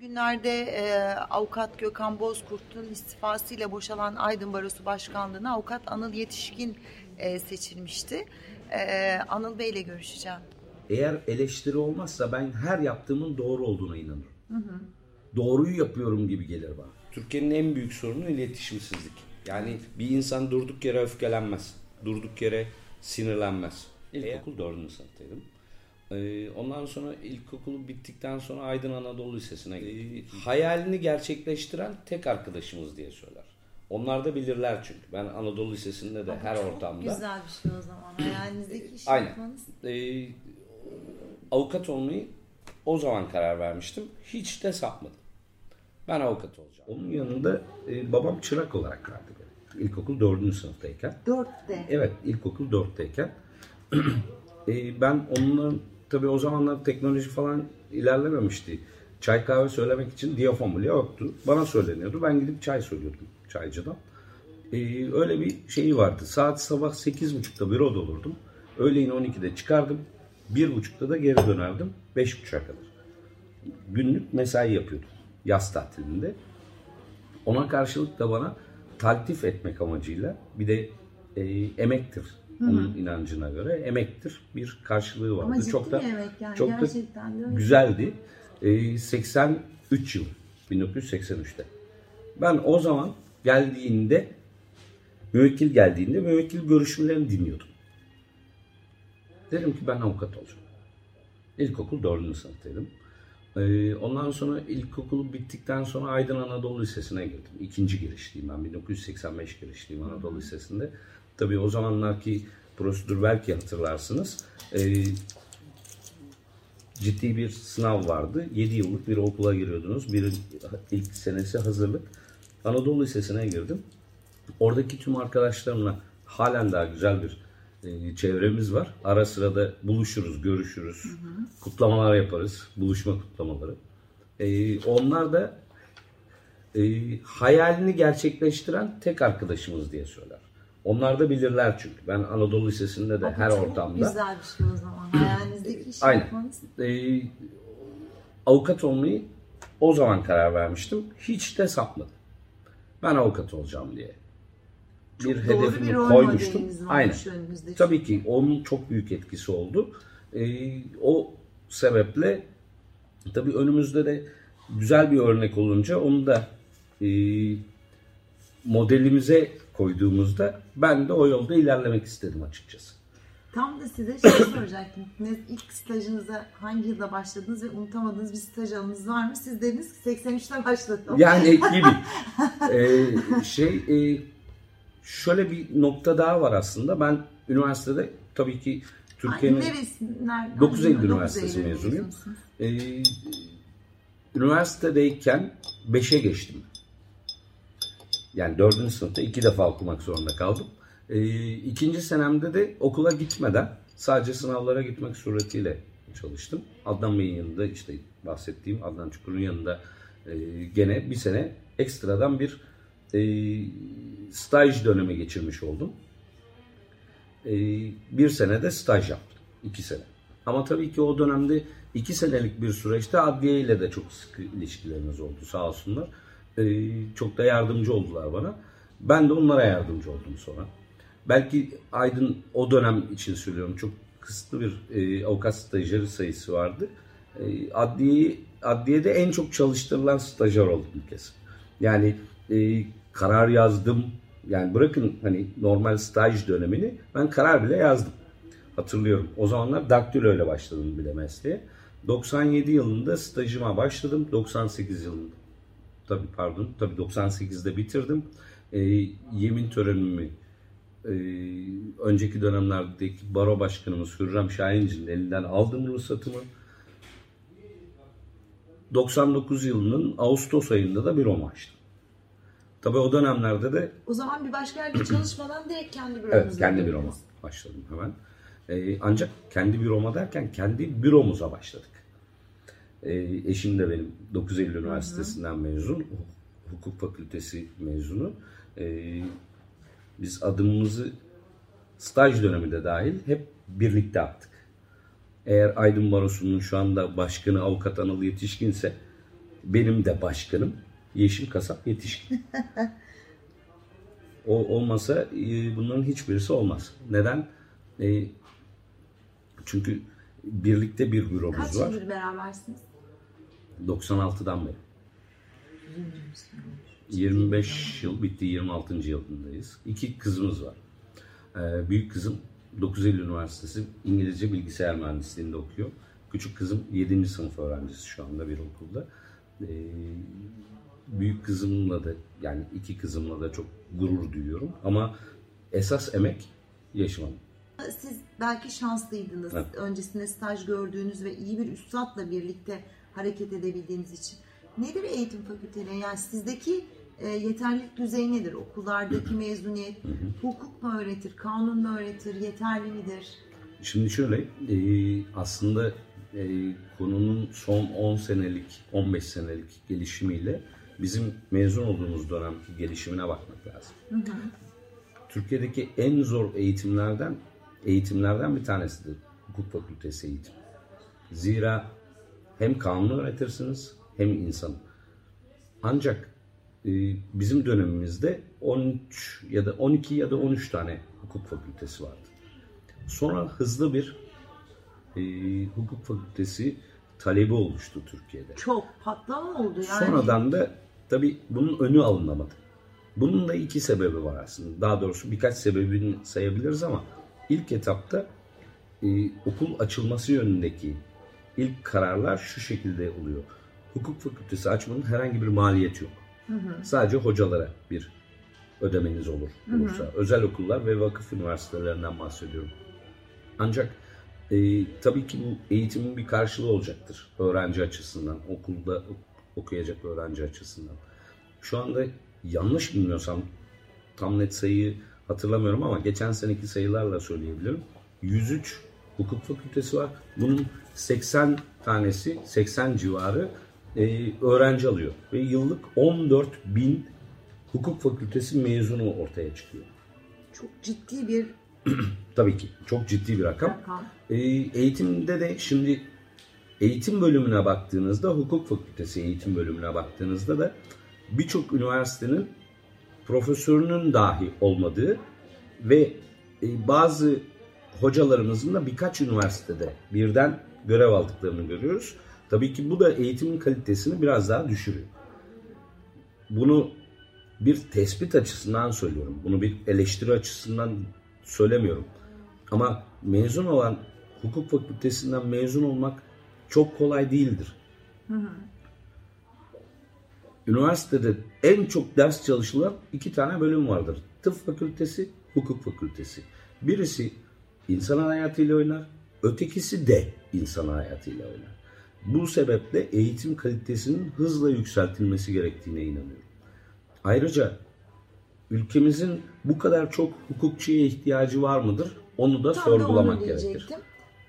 günlerde e, avukat Gökhan Bozkurt'un istifasıyla boşalan Aydın Barosu Başkanlığı'na avukat Anıl Yetişkin e, seçilmişti. E, Anıl Bey ile görüşeceğim. Eğer eleştiri olmazsa ben her yaptığımın doğru olduğuna inanırım. Doğruyu yapıyorum gibi gelir bana. Türkiye'nin en büyük sorunu iletişimsizlik. Yani bir insan durduk yere öfkelenmez. Durduk yere sinirlenmez. İlkokul dördüncü sınıftaydım. Ee, ondan sonra ilkokulu bittikten sonra Aydın Anadolu Lisesi'ne gittim. Ee, hayalini gerçekleştiren tek arkadaşımız diye söyler. Onlar da bilirler çünkü. Ben Anadolu Lisesi'nde de her ortamda. Güzel bir şey o zaman. Hayalinizdeki işi Aynen. yapmanız. Ee, avukat olmayı o zaman karar vermiştim. Hiç de sapmadım. Ben avukat olacağım. Onun yanında e, babam çırak olarak verdi beni. İlkokul dördüncü sınıftayken. Dörtte. Evet ilkokul dörtteyken. e, ben onların tabii o zamanlar teknoloji falan ilerlememişti. Çay kahve söylemek için diyafon bile yoktu. Bana söyleniyordu. Ben gidip çay söylüyordum çaycıdan. E, öyle bir şeyi vardı. Saat sabah 8.30'da büroda olurdum. Öğleyin 12'de çıkardım. 1.30'da da geri dönerdim. 5.30'a kadar. Günlük mesai yapıyordum. Yaz tatilinde. Ona karşılık da bana taltif etmek amacıyla bir de e, emektir. Onun inancına göre emektir bir karşılığı vardı. Ama çok da emek yani. çok da Gerçekten öyle. güzeldi. E, 83 yıl 1983'te. Ben o zaman geldiğinde müvekkil geldiğinde müvekkil görüşmelerini dinliyordum. Dedim ki ben avukat olacağım. İlkokul 4. sınıftaydım. Ee, ondan sonra ilkokulu bittikten sonra Aydın Anadolu Lisesi'ne girdim. İkinci girişliyim ben. 1985 girişliyim Anadolu Lisesi'nde. Tabii o zamanlarki prosedür belki hatırlarsınız. Ee, ciddi bir sınav vardı. 7 yıllık bir okula giriyordunuz. Bir ilk senesi hazırlık. Anadolu Lisesi'ne girdim. Oradaki tüm arkadaşlarımla halen daha güzel bir e, çevremiz var. Ara sıra da buluşuruz, görüşürüz. Kutlamalar yaparız. Buluşma kutlamaları. E, onlar da e, hayalini gerçekleştiren tek arkadaşımız diye söyler. Onlar da bilirler çünkü. Ben Anadolu Lisesi'nde de Ama her çok ortamda Güzel bir şey o zaman. Hayalinizdeki işi Aynen. yapmanız. e, avukat olmayı o zaman karar vermiştim. Hiç de sapmadım. Ben avukat olacağım diye. Çok bir doğru hedefimi bir rol koymuştum. modeliniz varmış Aynen. önünüzde. Tabii ki onun çok büyük etkisi oldu. Ee, o sebeple tabii önümüzde de güzel bir örnek olunca onu da e, modelimize koyduğumuzda ben de o yolda ilerlemek istedim açıkçası. Tam da size şey soracaktım. Ne, ilk stajınıza hangi yılda başladınız ve unutamadığınız bir staj anınız var mı? Siz dediniz ki 83'te başladım. Yani gibi. Ee, şey e, şöyle bir nokta daha var aslında. Ben üniversitede tabii ki Türkiye'nin Neresi? Nerede? 9 Eylül Üniversitesi mezunuyum. Ee, üniversitedeyken 5'e geçtim. Yani 4. sınıfta iki defa okumak zorunda kaldım. Ee, ikinci senemde de okula gitmeden sadece sınavlara gitmek suretiyle çalıştım. Adnan Bey'in yanında işte bahsettiğim Adnan Çukur'un yanında e, gene bir sene ekstradan bir e, staj dönemi geçirmiş oldum. E, bir sene de staj yaptım. iki sene. Ama tabii ki o dönemde iki senelik bir süreçte adliye ile de çok sıkı ilişkilerimiz oldu sağ olsunlar. Ee, çok da yardımcı oldular bana. Ben de onlara yardımcı oldum sonra. Belki Aydın o dönem için söylüyorum çok kısıtlı bir e, avukat stajyeri sayısı vardı. E, adliye, adliyede en çok çalıştırılan stajyer oldum kez. Yani e, karar yazdım. Yani bırakın hani normal staj dönemini ben karar bile yazdım. Hatırlıyorum. O zamanlar daktilo ile başladım bile mesleğe. 97 yılında stajıma başladım. 98 yılında tabii pardon tabii 98'de bitirdim. Ee, yemin törenimi e, önceki dönemlerdeki baro başkanımız Hürrem Şahinci'nin elinden aldım ruhsatımı. 99 yılının Ağustos ayında da büromu açtım. Tabii o dönemlerde de O zaman bir başka yerde çalışmadan direkt kendi büronuzda. Evet, kendi büroma başladım hemen. Ee, ancak kendi büroma derken kendi büromuza başladık. Ee, eşim de benim 9 Eylül Üniversitesi'nden mezun. Hukuk Fakültesi mezunu. Ee, biz adımımızı staj döneminde dahil hep birlikte attık. Eğer Aydın Barosu'nun şu anda başkanı avukat Anıl Yetişkinse benim de başkanım Yeşim Kasap Yetişkin. o olmasa e, bunların hiçbirisi olmaz. Neden? E, çünkü birlikte bir büromuz Kaç var. yıldır berabersiniz? 96'dan beri. 25 yıl bitti 26. yılındayız. İki kızımız var. Ee, büyük kızım 9 Eylül Üniversitesi İngilizce Bilgisayar Mühendisliğinde okuyor. Küçük kızım 7. sınıf öğrencisi şu anda bir okulda. Ee, büyük kızımla da yani iki kızımla da çok gurur duyuyorum. Ama esas emek Yeşim Hanım. Siz belki şanslıydınız. Evet. Öncesinde staj gördüğünüz ve iyi bir üstadla birlikte hareket edebildiğiniz için. Nedir eğitim fakülteleri? Yani sizdeki e, yeterlilik düzeyi nedir? Okullardaki mezuniyet, hukuk mu öğretir, kanun mu öğretir, yeterli midir? Şimdi şöyle e, aslında e, konunun son 10 senelik 15 senelik gelişimiyle bizim mezun olduğumuz dönemki gelişimine bakmak lazım. Türkiye'deki en zor eğitimlerden eğitimlerden bir tanesidir hukuk fakültesi eğitim. Zira hem kanunu öğretirsiniz hem insan. Ancak e, bizim dönemimizde 13 ya da 12 ya da 13 tane hukuk fakültesi vardı. Sonra hızlı bir e, hukuk fakültesi talebi oluştu Türkiye'de. Çok patlama oldu yani. Sonradan da tabii bunun önü alınamadı. Bunun da iki sebebi var aslında. Daha doğrusu birkaç sebebini sayabiliriz ama ilk etapta e, okul açılması yönündeki ilk kararlar şu şekilde oluyor. Hukuk fakültesi açmanın herhangi bir maliyeti yok. Sadece hocalara bir ödemeniz olur olursa. Özel okullar ve vakıf üniversitelerinden bahsediyorum. Ancak e, tabii ki bu eğitimin bir karşılığı olacaktır öğrenci açısından, okulda ok- okuyacak öğrenci açısından. Şu anda yanlış bilmiyorsam tam net sayıyı hatırlamıyorum ama geçen seneki sayılarla söyleyebilirim. 103 hukuk fakültesi var. Bunun 80 tanesi, 80 civarı e, öğrenci alıyor. Ve yıllık 14 bin hukuk fakültesi mezunu ortaya çıkıyor. Çok ciddi bir Tabii ki çok ciddi bir rakam. rakam. Ee, eğitimde de şimdi eğitim bölümüne baktığınızda hukuk fakültesi eğitim bölümüne baktığınızda da birçok üniversitenin profesörünün dahi olmadığı ve e, bazı hocalarımızın da birkaç üniversitede birden görev aldıklarını görüyoruz. Tabii ki bu da eğitimin kalitesini biraz daha düşürüyor. Bunu bir tespit açısından söylüyorum. Bunu bir eleştiri açısından söylemiyorum. Ama mezun olan hukuk fakültesinden mezun olmak çok kolay değildir. Üniversitede en çok ders çalışılan iki tane bölüm vardır. Tıp fakültesi, hukuk fakültesi. Birisi insan hayatıyla oynar, ötekisi de insan hayatıyla oynar. Bu sebeple eğitim kalitesinin hızla yükseltilmesi gerektiğine inanıyorum. Ayrıca ülkemizin bu kadar çok hukukçuya ihtiyacı var mıdır? Onu da Tam da sorgulamak onu gerekir. diyecektim.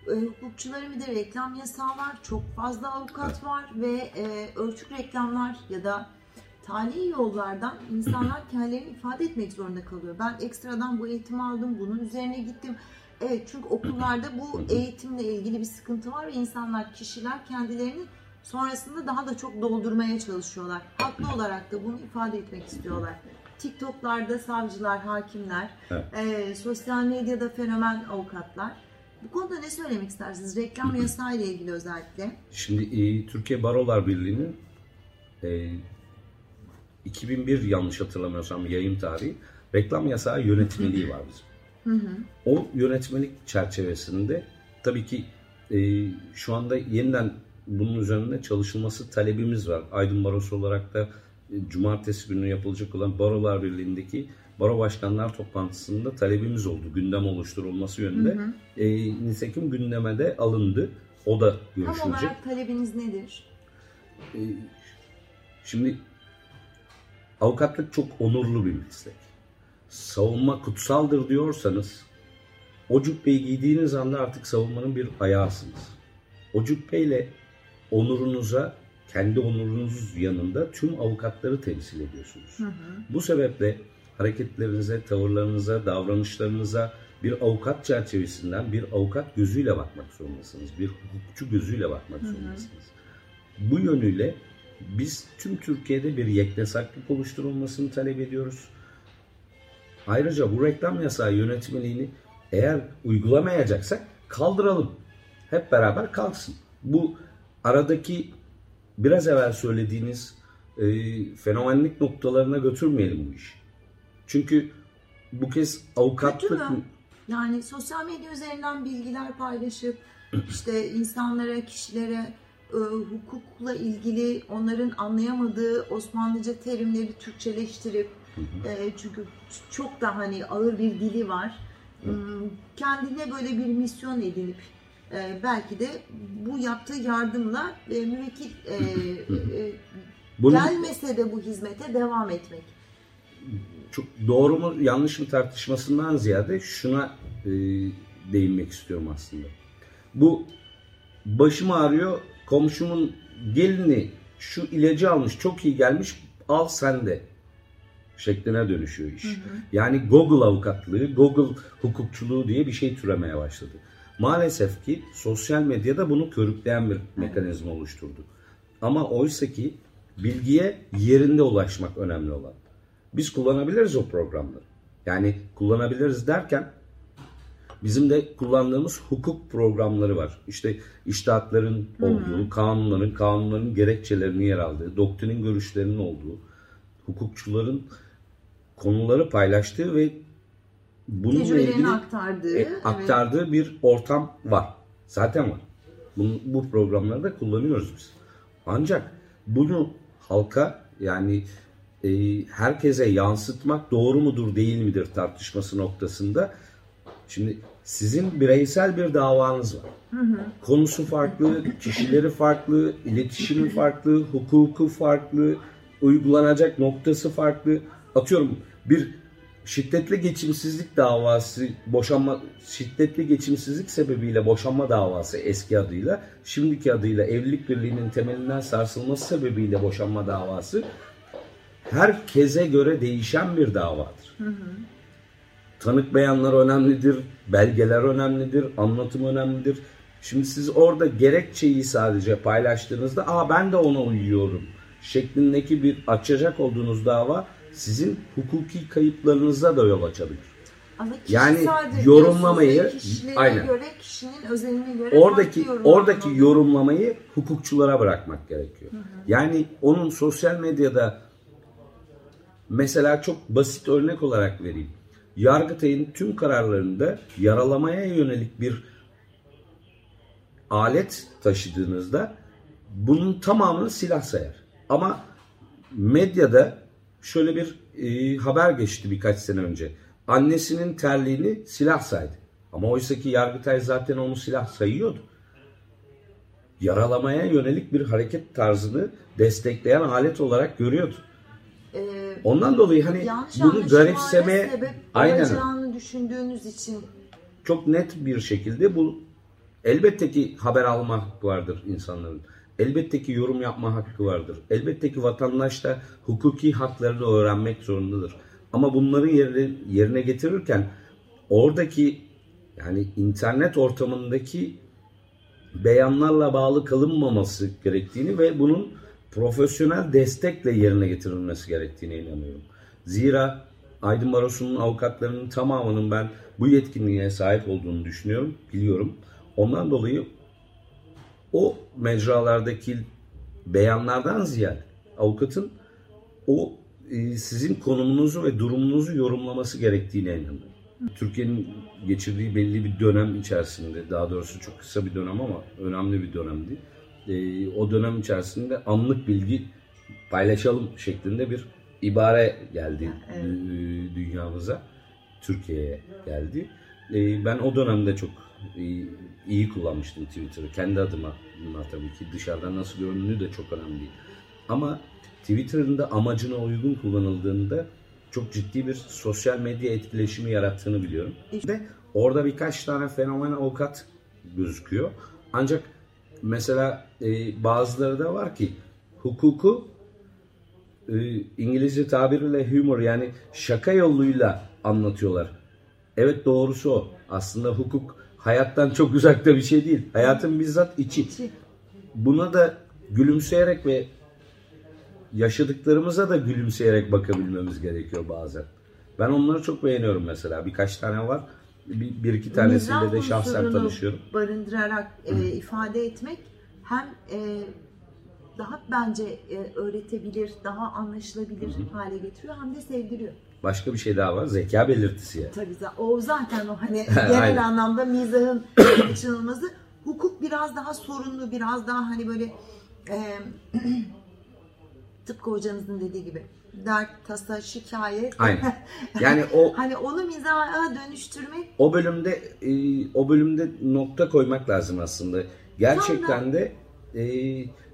E, hukukçuların bir de reklam yasağı var. Çok fazla avukat var ve e, ölçük reklamlar ya da tali yollardan insanlar kendilerini ifade etmek zorunda kalıyor. Ben ekstradan bu eğitimi aldım, bunun üzerine gittim. Evet çünkü okullarda bu eğitimle ilgili bir sıkıntı var ve insanlar, kişiler kendilerini sonrasında daha da çok doldurmaya çalışıyorlar. Haklı olarak da bunu ifade etmek istiyorlar. TikTok'larda savcılar, hakimler, Evet. e, sosyal medyada fenomen avukatlar. Bu konuda ne söylemek istersiniz? Reklam yasağı ile ilgili özellikle. Şimdi e, Türkiye Barolar Birliği'nin e, 2001 yanlış hatırlamıyorsam yayın tarihi reklam yasağı yönetmeliği var bizim. O yönetmelik çerçevesinde tabii ki e, şu anda yeniden bunun üzerinde çalışılması talebimiz var. Aydın Barosu olarak da e, cumartesi günü yapılacak olan Barolar Birliği'ndeki Baro Başkanlar toplantısında talebimiz oldu. Gündem oluşturulması yönünde. E, nitekim gündeme de alındı. O da Tam görüşülecek. olarak talebiniz nedir? Ee, Şimdi avukatlık çok onurlu bir meslek. Savunma kutsaldır diyorsanız o cübbeyi giydiğiniz anda artık savunmanın bir ayağısınız. O cübbeyle onurunuza, kendi onurunuz yanında tüm avukatları temsil ediyorsunuz. Bu sebeple hareketlerinize, tavırlarınıza, davranışlarınıza bir avukat çerçevesinden bir avukat gözüyle bakmak zorundasınız. Bir hukukçu gözüyle bakmak zorundasınız. Bu yönüyle Biz tüm Türkiye'de bir yeknesaklık oluşturulmasını talep ediyoruz. Ayrıca bu reklam yasağı yönetmeliğini eğer uygulamayacaksak kaldıralım. Hep beraber kalksın. Bu aradaki biraz evvel söylediğiniz e, fenomenlik noktalarına götürmeyelim bu işi. Çünkü bu kez avukatlık? Yani sosyal medya üzerinden bilgiler paylaşıp işte insanlara, kişilere e, hukukla ilgili onların anlayamadığı Osmanlıca terimleri Türkçeleştirip e, çünkü çok da hani ağır bir dili var. Hmm, Kendine böyle bir misyon edinip e, belki de bu yaptığı yardımla e, müvekkil e, e, gelmese de bu hizmete devam etmek. çok doğru mu yanlış mı tartışmasından ziyade şuna e, değinmek istiyorum aslında. Bu başım ağrıyor komşumun gelini şu ilacı almış çok iyi gelmiş al sen de şekline dönüşüyor iş. Yani Google avukatlığı, Google hukukçuluğu diye bir şey türemeye başladı. Maalesef ki sosyal medyada bunu körükleyen bir mekanizma oluşturdu. Ama oysa ki bilgiye yerinde ulaşmak önemli olan. Biz kullanabiliriz o programları. Yani kullanabiliriz derken bizim de kullandığımız hukuk programları var. İşte iştahatların olduğu, kanunların, kanunların gerekçelerinin yer aldığı, doktrinin görüşlerinin olduğu, hukukçuların konuları paylaştığı ve bununla ilgili aktardığı. e, evet. aktardığı bir ortam var. Zaten var. Bunu, bu programları da kullanıyoruz biz. Ancak bunu halka yani e, herkese yansıtmak doğru mudur değil midir tartışması noktasında şimdi sizin bireysel bir davanız var. Konusu farklı, kişileri farklı, iletişimi farklı, hukuku farklı, uygulanacak noktası farklı. Atıyorum bir şiddetli geçimsizlik davası, boşanma şiddetli geçimsizlik sebebiyle boşanma davası eski adıyla, şimdiki adıyla evlilik birliğinin temelinden sarsılması sebebiyle boşanma davası herkese göre değişen bir davadır. Tanık beyanlar önemlidir, belgeler önemlidir, anlatım önemlidir. Şimdi siz orada gerekçeyi sadece paylaştığınızda aa ben de ona uyuyorum şeklindeki bir açacak olduğunuz dava sizin hukuki kayıplarınıza da yol açabilir. Ama Yani yorumlamayı- aynen. göre, kişinin özeline göre Oradaki oradaki yorumlamayı hukukçulara bırakmak gerekiyor. Yani onun sosyal medyada mesela çok basit örnek olarak vereyim. Yargıtay'ın tüm kararlarında yaralamaya yönelik bir alet taşıdığınızda bunun tamamını silah sayar. Ama medyada şöyle bir e, haber geçti birkaç sene önce. Annesinin terliğini silah saydı. Ama oysa ki Yargıtay zaten onu silah sayıyordu. Yaralamaya yönelik bir hareket tarzını destekleyen alet olarak görüyordu. Ee, Ondan dolayı hani yanlış bunu sebep aynen düşündüğünüz için çok net bir şekilde bu elbette ki haber alma hakkı vardır insanların. Elbette ki yorum yapma hakkı vardır. Elbette ki vatandaş da hukuki haklarını öğrenmek zorundadır. Ama bunları yerine, yerine getirirken oradaki yani internet ortamındaki beyanlarla bağlı kalınmaması gerektiğini ve bunun profesyonel destekle yerine getirilmesi gerektiğine inanıyorum. Zira Aydın Barosu'nun avukatlarının tamamının ben bu yetkinliğe sahip olduğunu düşünüyorum, biliyorum. Ondan dolayı o mecralardaki beyanlardan ziyade avukatın o e, sizin konumunuzu ve durumunuzu yorumlaması gerektiğine inanıyorum. Türkiye'nin geçirdiği belli bir dönem içerisinde, daha doğrusu çok kısa bir dönem ama önemli bir dönemdi. E, o dönem içerisinde anlık bilgi paylaşalım şeklinde bir ibare geldi Evet. dü- dünyamıza, Türkiye'ye geldi. E, ben o dönemde çok iyi kullanmıştım Twitter'ı. Kendi adıma bunlar tabii ki dışarıdan nasıl göründüğü de çok önemli değil. Ama Twitter'ın da amacına uygun kullanıldığında çok ciddi bir sosyal medya etkileşimi yarattığını biliyorum. Ve orada birkaç tane fenomen avukat gözüküyor. Ancak mesela e, bazıları da var ki hukuku e, İngilizce tabiriyle humor yani şaka yoluyla anlatıyorlar. Evet doğrusu o. Aslında hukuk hayattan çok uzakta bir şey değil. Hayatın bizzat içi. Buna da gülümseyerek ve yaşadıklarımıza da gülümseyerek bakabilmemiz gerekiyor bazen. Ben onları çok beğeniyorum mesela. Birkaç tane var. Bir, bir iki tanesiyle Mizah de şahsen tanışıyorum. barındırarak e, ifade etmek hem e, daha bence e, öğretebilir, daha anlaşılabilir hale getiriyor hem de sevdiriyor. Başka bir şey daha var. Zeka belirtisi yani. Tabii o zaten o hani genel anlamda mizahın kaçınılmazı. Hukuk biraz daha sorunlu, biraz daha hani böyle e, tıpkı hocanızın dediği gibi dert, tasa, şikayet. Aynen. Yani o hani onu mizaha dönüştürmek o bölümde e, o bölümde nokta koymak lazım aslında. Gerçekten de e,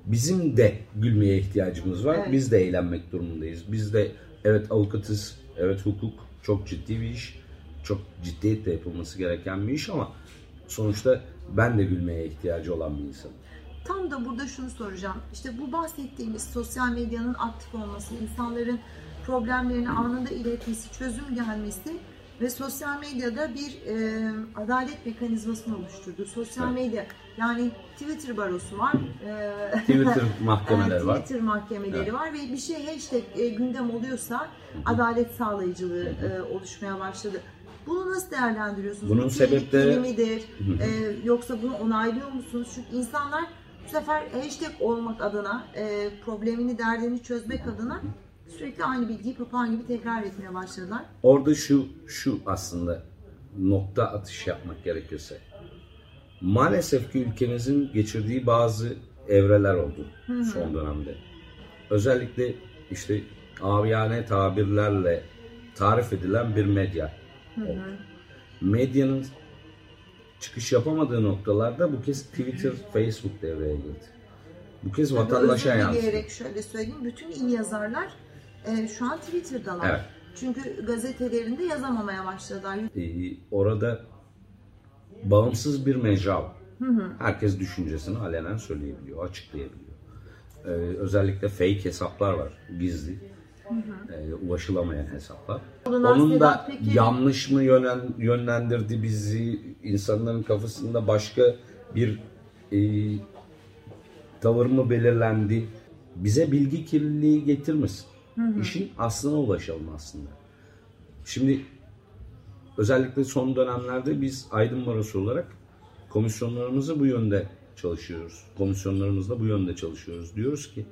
bizim de gülmeye ihtiyacımız var. Evet. Biz de eğlenmek durumundayız. Biz de evet avukatız, evet hukuk çok ciddi bir iş. Çok ciddiyetle yapılması gereken bir iş ama sonuçta ben de gülmeye ihtiyacı olan bir insanım. Tam da burada şunu soracağım. İşte bu bahsettiğimiz sosyal medyanın aktif olması, insanların problemlerini anında iletmesi, çözüm gelmesi ve sosyal medyada bir e, adalet mekanizmasını oluşturdu. Sosyal Evet. medya yani Twitter barosu var. e, Twitter mahkemeler e, var. Twitter mahkemeleri Evet. var ve bir şey hashtag e, gündem oluyorsa adalet sağlayıcılığı e, oluşmaya başladı. Bunu nasıl değerlendiriyorsunuz? Bunun Bu sebepleri- midir? E, yoksa bunu onaylıyor musunuz? Çünkü insanlar bu sefer hashtag olmak adına, e, problemini, derdini çözmek adına sürekli aynı bilgiyi papağan gibi tekrar etmeye başladılar. Orada şu şu aslında nokta atış yapmak gerekirse. Maalesef ki ülkemizin geçirdiği bazı evreler oldu son dönemde. Özellikle işte aviyane tabirlerle tarif edilen bir medya oldu. Medyanın çıkış yapamadığı noktalarda bu kez Twitter, Facebook devreye girdi. Bu kez vatandaşa yansıdı. şöyle söyleyeyim. Bütün il yazarlar e, şu an Twitter'dalar. Evet. Çünkü gazetelerinde yazamamaya başladılar. Ee, orada bağımsız bir mecra var. Herkes düşüncesini alenen söyleyebiliyor, açıklayabiliyor. Ee, özellikle fake hesaplar var, gizli, ee, ulaşılamayan hesaplar. Onun da Peker'in- yanlış mı yönen, yönlendirdi bizi, insanların kafasında başka bir e, tavır mı belirlendi? Bize bilgi kirliliği getirmesin. İşin aslına ulaşalım aslında. Şimdi özellikle son dönemlerde biz Aydın Barosu olarak komisyonlarımızı bu yönde çalışıyoruz. Komisyonlarımızla bu yönde çalışıyoruz. Diyoruz ki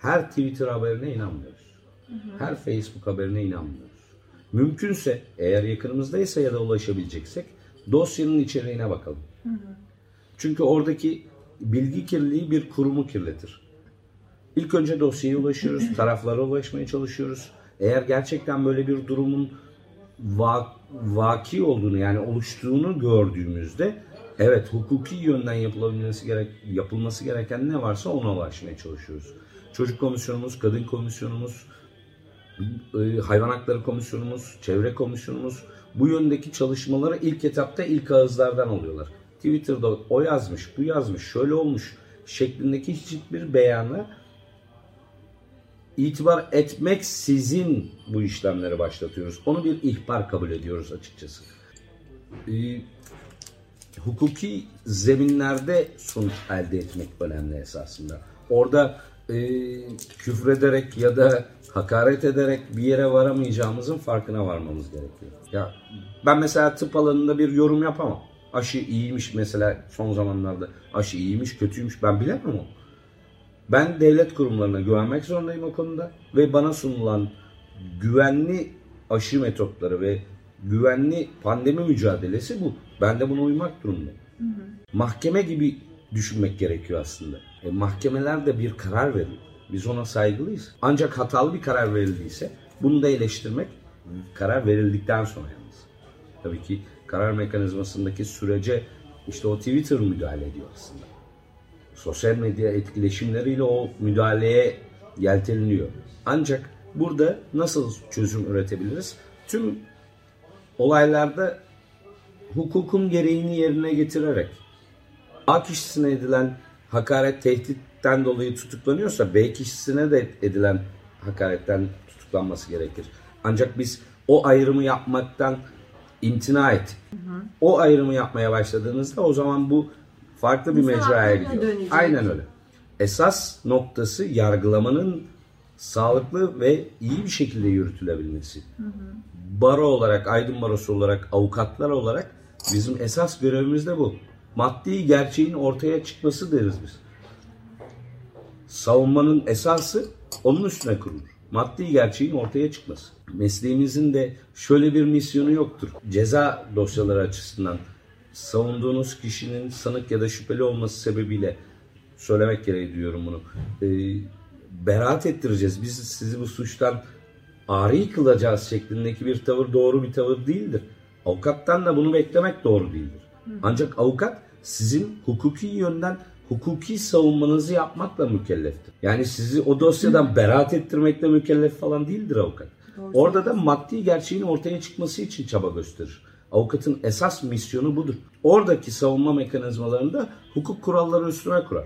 her Twitter haberine inanmıyoruz. Her Facebook haberine inanmıyoruz. Mümkünse eğer yakınımızdaysa ya da ulaşabileceksek dosyanın içeriğine bakalım. Çünkü oradaki bilgi kirliliği bir kurumu kirletir. İlk önce dosyaya ulaşıyoruz, taraflara ulaşmaya çalışıyoruz. Eğer gerçekten böyle bir durumun va- vaki olduğunu yani oluştuğunu gördüğümüzde evet hukuki yönden yapılabilmesi gerek yapılması gereken ne varsa ona ulaşmaya çalışıyoruz. Çocuk komisyonumuz, kadın komisyonumuz, e, hayvan hakları komisyonumuz, çevre komisyonumuz bu yöndeki çalışmaları ilk etapta ilk ağızlardan alıyorlar. Twitter'da o yazmış, bu yazmış, şöyle olmuş şeklindeki hiçbir beyana itibar etmek sizin bu işlemleri başlatıyoruz. Onu bir ihbar kabul ediyoruz açıkçası. Ee, hukuki zeminlerde sonuç elde etmek önemli esasında. Orada e, küfrederek ya da hakaret ederek bir yere varamayacağımızın farkına varmamız gerekiyor. Ya ben mesela tıp alanında bir yorum yapamam. Aşı iyiymiş mesela son zamanlarda aşı iyiymiş kötüymüş ben bilemem onu. Ben devlet kurumlarına güvenmek zorundayım o konuda ve bana sunulan güvenli aşı metotları ve güvenli pandemi mücadelesi bu. Ben de buna uymak durumundayım. Mahkeme gibi düşünmek gerekiyor aslında. E, mahkemeler de bir karar veriyor. Biz ona saygılıyız. Ancak hatalı bir karar verildiyse bunu da eleştirmek karar verildikten sonra yalnız. Tabii ki karar mekanizmasındaki sürece işte o Twitter müdahale ediyor aslında sosyal medya etkileşimleriyle o müdahaleye yelteniliyor. Ancak burada nasıl çözüm üretebiliriz? Tüm olaylarda hukukun gereğini yerine getirerek A kişisine edilen hakaret tehditten dolayı tutuklanıyorsa B kişisine de edilen hakaretten tutuklanması gerekir. Ancak biz o ayrımı yapmaktan imtina et. O ayrımı yapmaya başladığınızda o zaman bu farklı bir mecraya gidiyor. dönecek. Aynen öyle. esas noktası yargılamanın sağlıklı ve iyi bir şekilde yürütülebilmesi. Baro olarak, Aydın Barosu olarak, avukatlar olarak bizim esas görevimiz de bu. Maddi gerçeğin ortaya çıkması deriz biz. Savunmanın esası onun üstüne kurulur. Maddi gerçeğin ortaya çıkması. Mesleğimizin de şöyle bir misyonu yoktur. Ceza dosyaları açısından savunduğunuz kişinin sanık ya da şüpheli olması sebebiyle söylemek gereği diyorum bunu. Ee, beraat ettireceğiz. Biz sizi bu suçtan ari kılacağız şeklindeki bir tavır doğru bir tavır değildir. Avukattan da bunu beklemek doğru değildir. Ancak avukat sizin hukuki yönden hukuki savunmanızı yapmakla mükelleftir. Yani sizi o dosyadan beraat ettirmekle mükellef falan değildir avukat. Doğru Orada da maddi gerçeğin ortaya çıkması için çaba gösterir. Avukatın esas misyonu budur. Oradaki savunma mekanizmalarında hukuk kuralları üstüne kurar.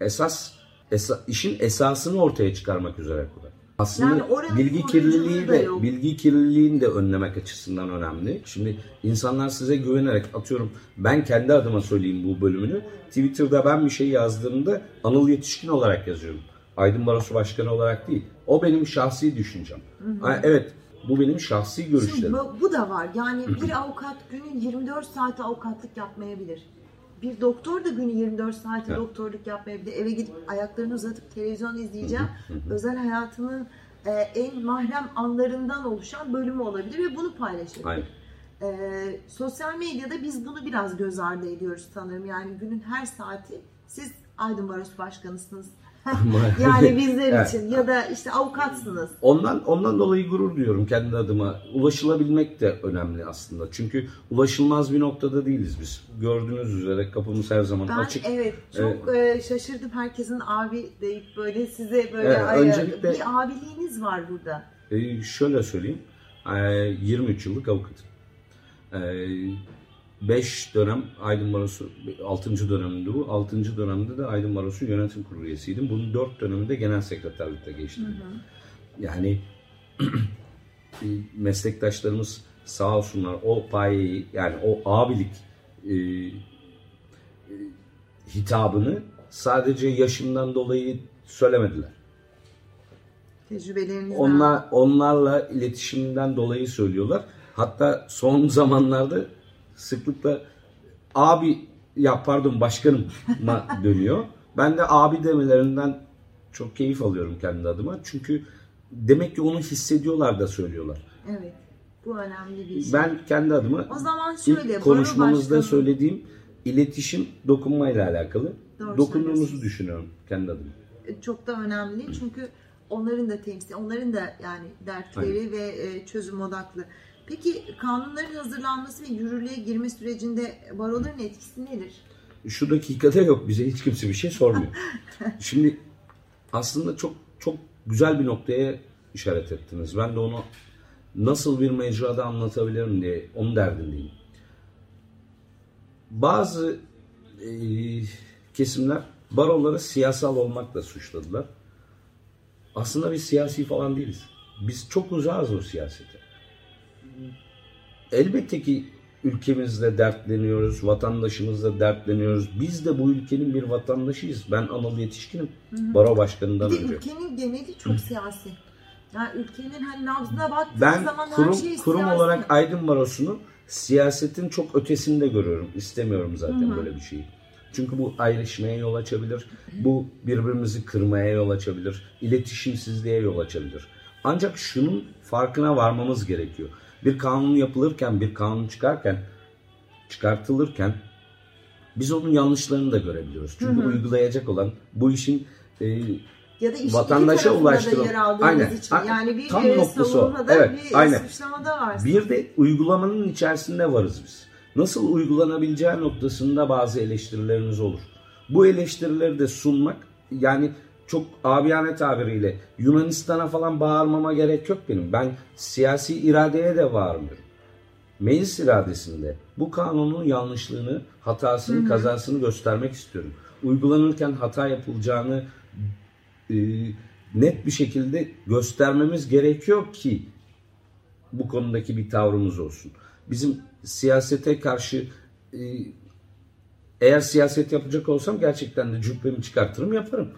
Esas, esa- işin esasını ortaya çıkarmak üzere kurar. Aslında Yani bilgi kirliliği de yok. bilgi kirliliğini de önlemek açısından önemli. Şimdi insanlar size güvenerek atıyorum ben kendi adıma söyleyeyim bu bölümünü. Twitter'da ben bir şey yazdığımda Anıl Yetişkin olarak yazıyorum. Aydın Barosu Başkanı olarak değil. O benim şahsi düşüncem. Ha, evet bu benim şahsi Şimdi görüşlerim. bu, bu da var. Yani bir avukat günün 24 saati avukatlık yapmayabilir. Bir doktor da günü 24 saati Evet. doktorluk yapmayabilir. Eve gidip ayaklarını uzatıp televizyon izleyeceğim. Özel hayatının e, en mahrem anlarından oluşan bölümü olabilir ve bunu paylaşabilir. Aynen. Ee, sosyal medyada biz bunu biraz göz ardı ediyoruz sanırım. Yani günün her saati siz Aydın Barosu Başkanısınız. yani bizler Evet. için ya da işte avukatsınız. Ondan ondan dolayı gurur duyuyorum kendi adıma. Ulaşılabilmek de önemli aslında. Çünkü ulaşılmaz bir noktada değiliz biz. Gördüğünüz üzere kapımız her zaman Ben açık. evet çok e, şaşırdım herkesin abi deyip böyle size böyle Evet, ay- öncelikle- bir abiliğiniz var burada. Ee, şöyle söyleyeyim. Ee, 23 yıllık avukatım. 5 dönem Aydın Barosu, 6. döneminde bu. 6. dönemde de Aydın Barosu yönetim kurulu üyesiydim. Bunun 4 döneminde genel sekreterlikte geçtim. Yani e, meslektaşlarımız sağ olsunlar o payeyi yani o abilik e, e, hitabını sadece yaşımdan dolayı söylemediler. Tecrübeleriniz var. Onlar onlarla iletişimden dolayı söylüyorlar. Hatta son zamanlarda sıklıkla abi ya pardon başkanıma dönüyor. Ben de abi demelerinden çok keyif alıyorum kendi adıma. Çünkü demek ki onu hissediyorlar da söylüyorlar. Evet. Bu önemli bir şey. Ben kendi adıma O zaman şöyle, ilk konuşmamızda Baro Başkanı- söylediğim iletişim dokunmayla alakalı. Doğru Dokunduğumuzu düşünüyorum kendi adıma. çok da önemli çünkü onların da temsil, onların da yani dertleri ve e, çözüm odaklı. Peki kanunların hazırlanması ve yürürlüğe girme sürecinde baroların etkisi nedir? şu dakikada yok bize hiç kimse bir şey sormuyor. Şimdi aslında çok çok güzel bir noktaya işaret ettiniz. Ben de onu nasıl bir mecrada anlatabilirim diye onun derdindeyim. Bazı e, kesimler baroları siyasal olmakla suçladılar. Aslında biz siyasi falan değiliz. Biz çok uzağız o siyasete. Elbette ki ülkemizle dertleniyoruz, vatandaşımızla dertleniyoruz. Biz de bu ülkenin bir vatandaşıyız. Ben Anıl Yetişkin'im. Baro başkanından Bir de önce. ülkenin geneli çok siyasi. Yani ülkenin hani nabzına baktığınız Ben zaman kurum, her şey kurum siyasi. olarak Aydın Barosu'nu siyasetin çok ötesinde görüyorum. İstemiyorum zaten böyle bir şeyi. Çünkü bu ayrışmaya yol açabilir. Bu birbirimizi kırmaya yol açabilir. iletişimsizliğe yol açabilir. Ancak şunun farkına varmamız gerekiyor. Bir kanun yapılırken, bir kanun çıkarken, çıkartılırken biz onun yanlışlarını da görebiliyoruz. Çünkü uygulayacak olan bu işin e, ya da işin vatandaşa da yer Aynen. için. Yani bir tam e, noktası o. Evet, bir aynen. var. Bir de uygulamanın içerisinde varız biz. Nasıl uygulanabileceği noktasında bazı eleştirilerimiz olur. Bu eleştirileri de sunmak yani çok abiyane tabiriyle Yunanistan'a falan bağırmama gerek yok benim. Ben siyasi iradeye de bağırmıyorum. Meclis iradesinde bu kanunun yanlışlığını, hatasını, kazasını göstermek istiyorum. Uygulanırken hata yapılacağını e, net bir şekilde göstermemiz gerekiyor ki bu konudaki bir tavrımız olsun. Bizim siyasete karşı e, eğer siyaset yapacak olsam gerçekten de cübbemi çıkartırım yaparım.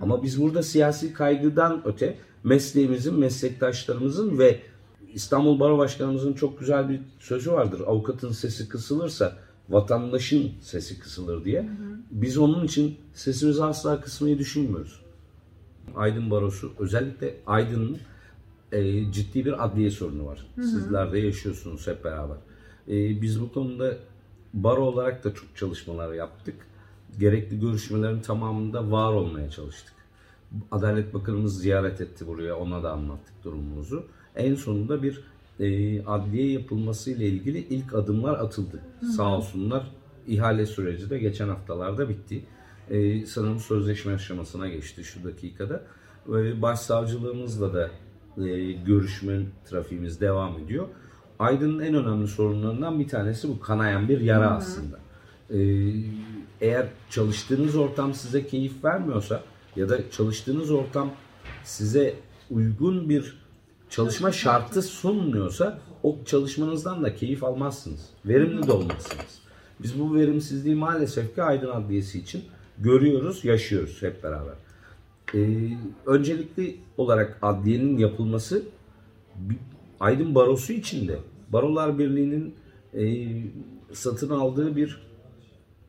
Ama biz burada siyasi kaygıdan öte mesleğimizin, meslektaşlarımızın ve İstanbul Baro Başkanımızın çok güzel bir sözü vardır. Avukatın sesi kısılırsa vatandaşın sesi kısılır diye. Biz onun için sesimizi asla kısmayı düşünmüyoruz. Aydın Barosu özellikle Aydın'ın e, ciddi bir adliye sorunu var. Sizler de yaşıyorsunuz hep beraber. E, biz bu konuda baro olarak da çok çalışmalar yaptık. Gerekli görüşmelerin tamamında var olmaya çalıştık. Adalet Bakanımız ziyaret etti buraya. Ona da anlattık durumumuzu. En sonunda bir e, adliye yapılması ile ilgili ilk adımlar atıldı. Sağ olsunlar. İhale süreci de geçen haftalarda bitti. E, sanırım sözleşme aşamasına geçti şu dakikada. E, başsavcılığımızla da e, görüşme trafiğimiz devam ediyor. Aydın'ın en önemli sorunlarından bir tanesi bu kanayan bir yara aslında. E, eğer çalıştığınız ortam size keyif vermiyorsa ya da çalıştığınız ortam size uygun bir çalışma şartı sunmuyorsa o çalışmanızdan da keyif almazsınız. Verimli de olmazsınız. Biz bu verimsizliği maalesef ki Aydın Adliyesi için görüyoruz, yaşıyoruz hep beraber. Ee, öncelikli olarak adliyenin yapılması Aydın Barosu için de Barolar Birliği'nin e, satın aldığı bir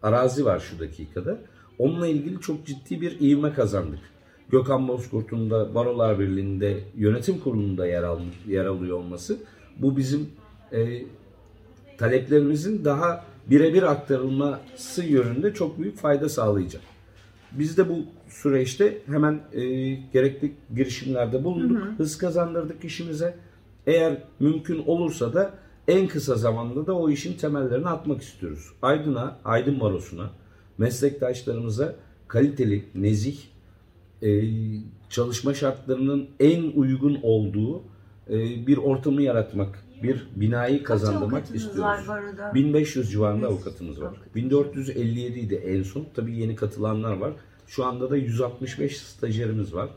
arazi var şu dakikada. Onunla ilgili çok ciddi bir ivme kazandık. Gökhan Bozkurt'un da Barolar Birliği'nde yönetim kurulunda yer, al, yer alıyor olması bu bizim e, taleplerimizin daha birebir aktarılması yönünde çok büyük fayda sağlayacak. Biz de bu süreçte hemen e, gerekli girişimlerde bulunduk. Hız kazandırdık işimize. Eğer mümkün olursa da en kısa zamanda da o işin temellerini atmak istiyoruz. Aydın'a, Aydın Barosu'na, meslektaşlarımıza kaliteli, nezih, e, çalışma şartlarının en uygun olduğu e, bir ortamı yaratmak, bir binayı kazandırmak istiyoruz. var baroda? 1500 civarında avukatımız var. avukatımız. 1457 idi en son. Tabii yeni katılanlar var. Şu anda da 165 stajyerimiz var.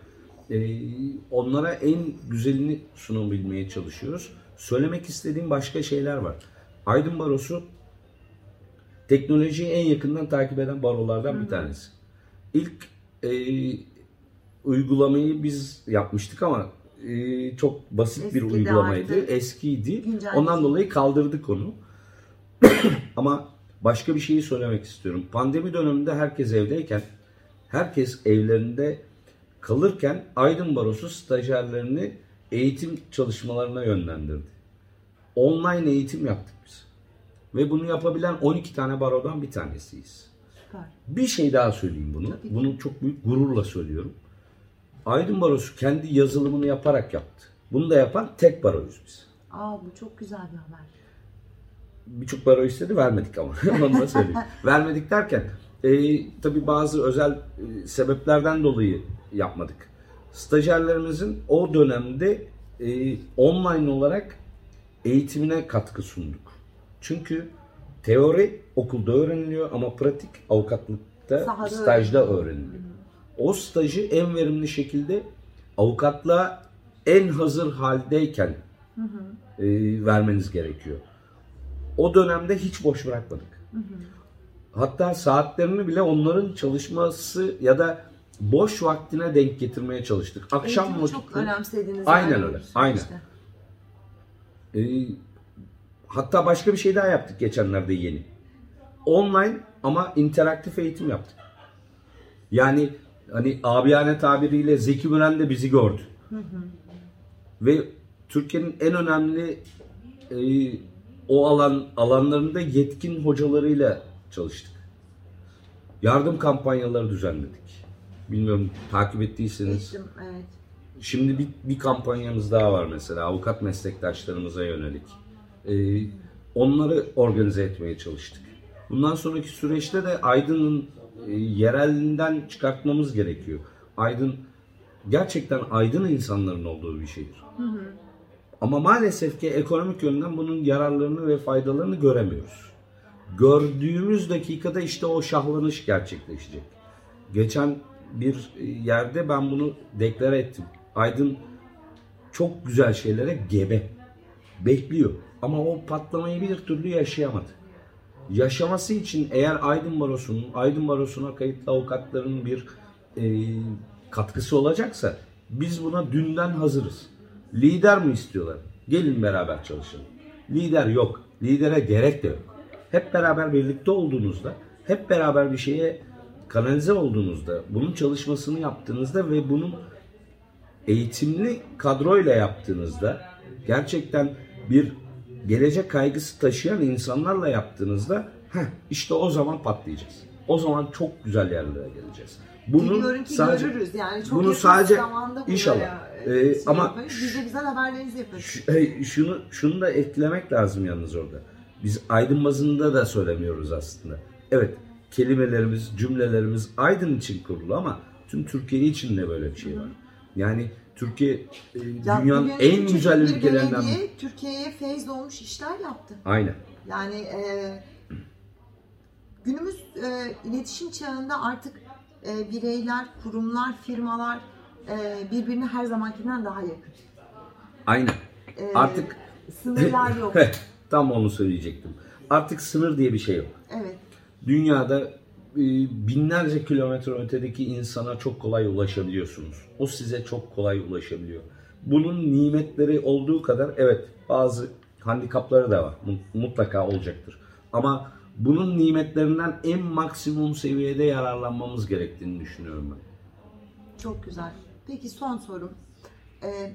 Ee, onlara en güzelini sunabilmeye çalışıyoruz. Söylemek istediğim başka şeyler var. Aydın Barosu teknolojiyi en yakından takip eden barolardan bir tanesi. İlk e, uygulamayı biz yapmıştık ama e, çok basit bir Eskidi uygulamaydı. artık. Eskiydi. Güncel Ondan değil. dolayı kaldırdık onu. Ama başka bir şeyi söylemek istiyorum. Pandemi döneminde herkes evdeyken, herkes evlerinde kalırken Aydın Barosu stajyerlerini eğitim çalışmalarına yönlendirdi. Online eğitim yaptık biz. Ve bunu yapabilen 12 tane barodan bir tanesiyiz. Süper. Bir şey daha söyleyeyim bunu. Tabii. Bunu çok büyük gururla söylüyorum. Aydın Barosu kendi yazılımını yaparak yaptı. Bunu da yapan tek baroyuz biz. Aa bu çok güzel bir haber. birçok baro istedi vermedik ama onu da söyleyeyim. vermedik derken e, tabii bazı özel e, sebeplerden dolayı yapmadık. Stajyerlerimizin o dönemde e, online olarak eğitimine katkı sunduk. Çünkü teori okulda öğreniliyor ama pratik avukatlıkta Sahada stajda öğreniliyor. O stajı en verimli şekilde avukatlığa en hazır haldeyken e, vermeniz gerekiyor. O dönemde hiç boş bırakmadık. Hatta saatlerini bile onların çalışması ya da boş vaktine denk getirmeye çalıştık. Akşam Eğitimi çok vakti. önemsediğinizi Aynen anlıyorum öyle, aynen. Ee, hatta başka bir şey daha yaptık geçenlerde yeni. Online ama interaktif eğitim yaptık. Yani hani abiyane tabiriyle Zeki Müren de bizi gördü. Ve Türkiye'nin en önemli e, o alan alanlarında yetkin hocalarıyla çalıştık. Yardım kampanyaları düzenledik. Bilmiyorum takip ettiyseniz. Ettim, evet. Şimdi bir, bir kampanyamız daha var mesela avukat meslektaşlarımıza yönelik. Ee, onları organize etmeye çalıştık. Bundan sonraki süreçte de Aydın'ın e, yerelinden çıkartmamız gerekiyor. Aydın gerçekten Aydın insanların olduğu bir şehir. Ama maalesef ki ekonomik yönden bunun yararlarını ve faydalarını göremiyoruz. Gördüğümüz dakikada işte o şahlanış gerçekleşecek. Geçen bir e, yerde ben bunu deklare ettim. Aydın çok güzel şeylere gebe. Bekliyor. Ama o patlamayı bir türlü yaşayamadı. Yaşaması için eğer Aydın Barosu'nun, Aydın Barosu'na kayıtlı avukatların bir e, katkısı olacaksa biz buna dünden hazırız. Lider mi istiyorlar? Gelin beraber çalışalım. Lider yok. Lidere gerek de yok. Hep beraber birlikte olduğunuzda, hep beraber bir şeye kanalize olduğunuzda, bunun çalışmasını yaptığınızda ve bunun eğitimli kadroyla yaptığınızda, gerçekten bir gelecek kaygısı taşıyan insanlarla yaptığınızda, heh, işte o zaman patlayacağız. O zaman çok güzel yerlere geleceğiz. Bunu Biliyorum ki sadece görürüz yani çok bunu sadece zamanda inşallah. e, Ee, şey ama yaparız. Biz de güzel haberlerinizi yaparız. Şunu şunu da eklemek lazım yalnız orada. Biz Aydın bazında da söylemiyoruz aslında. Evet kelimelerimiz, cümlelerimiz Aydın için kurulu ama tüm Türkiye için de böyle bir şey var. Yani Türkiye e, Ya dünyanın en güzel ülkelerinden belediye Türkiye'ye feyz olmuş işler yaptı. Aynen. Yani e, günümüz e, iletişim çağında artık e, bireyler, kurumlar, firmalar e, birbirine her zamankinden daha yakın. Aynen. E, Artık sınırlar yok. Tam onu söyleyecektim. Artık sınır diye bir şey yok. evet. Dünyada e, binlerce kilometre ötedeki insana çok kolay ulaşabiliyorsunuz. O size çok kolay ulaşabiliyor. Bunun nimetleri olduğu kadar evet bazı handikapları da var. Mu- Mutlaka olacaktır. Ama bunun nimetlerinden en maksimum seviyede yararlanmamız gerektiğini düşünüyorum ben. Çok güzel. Peki son sorum. Ee,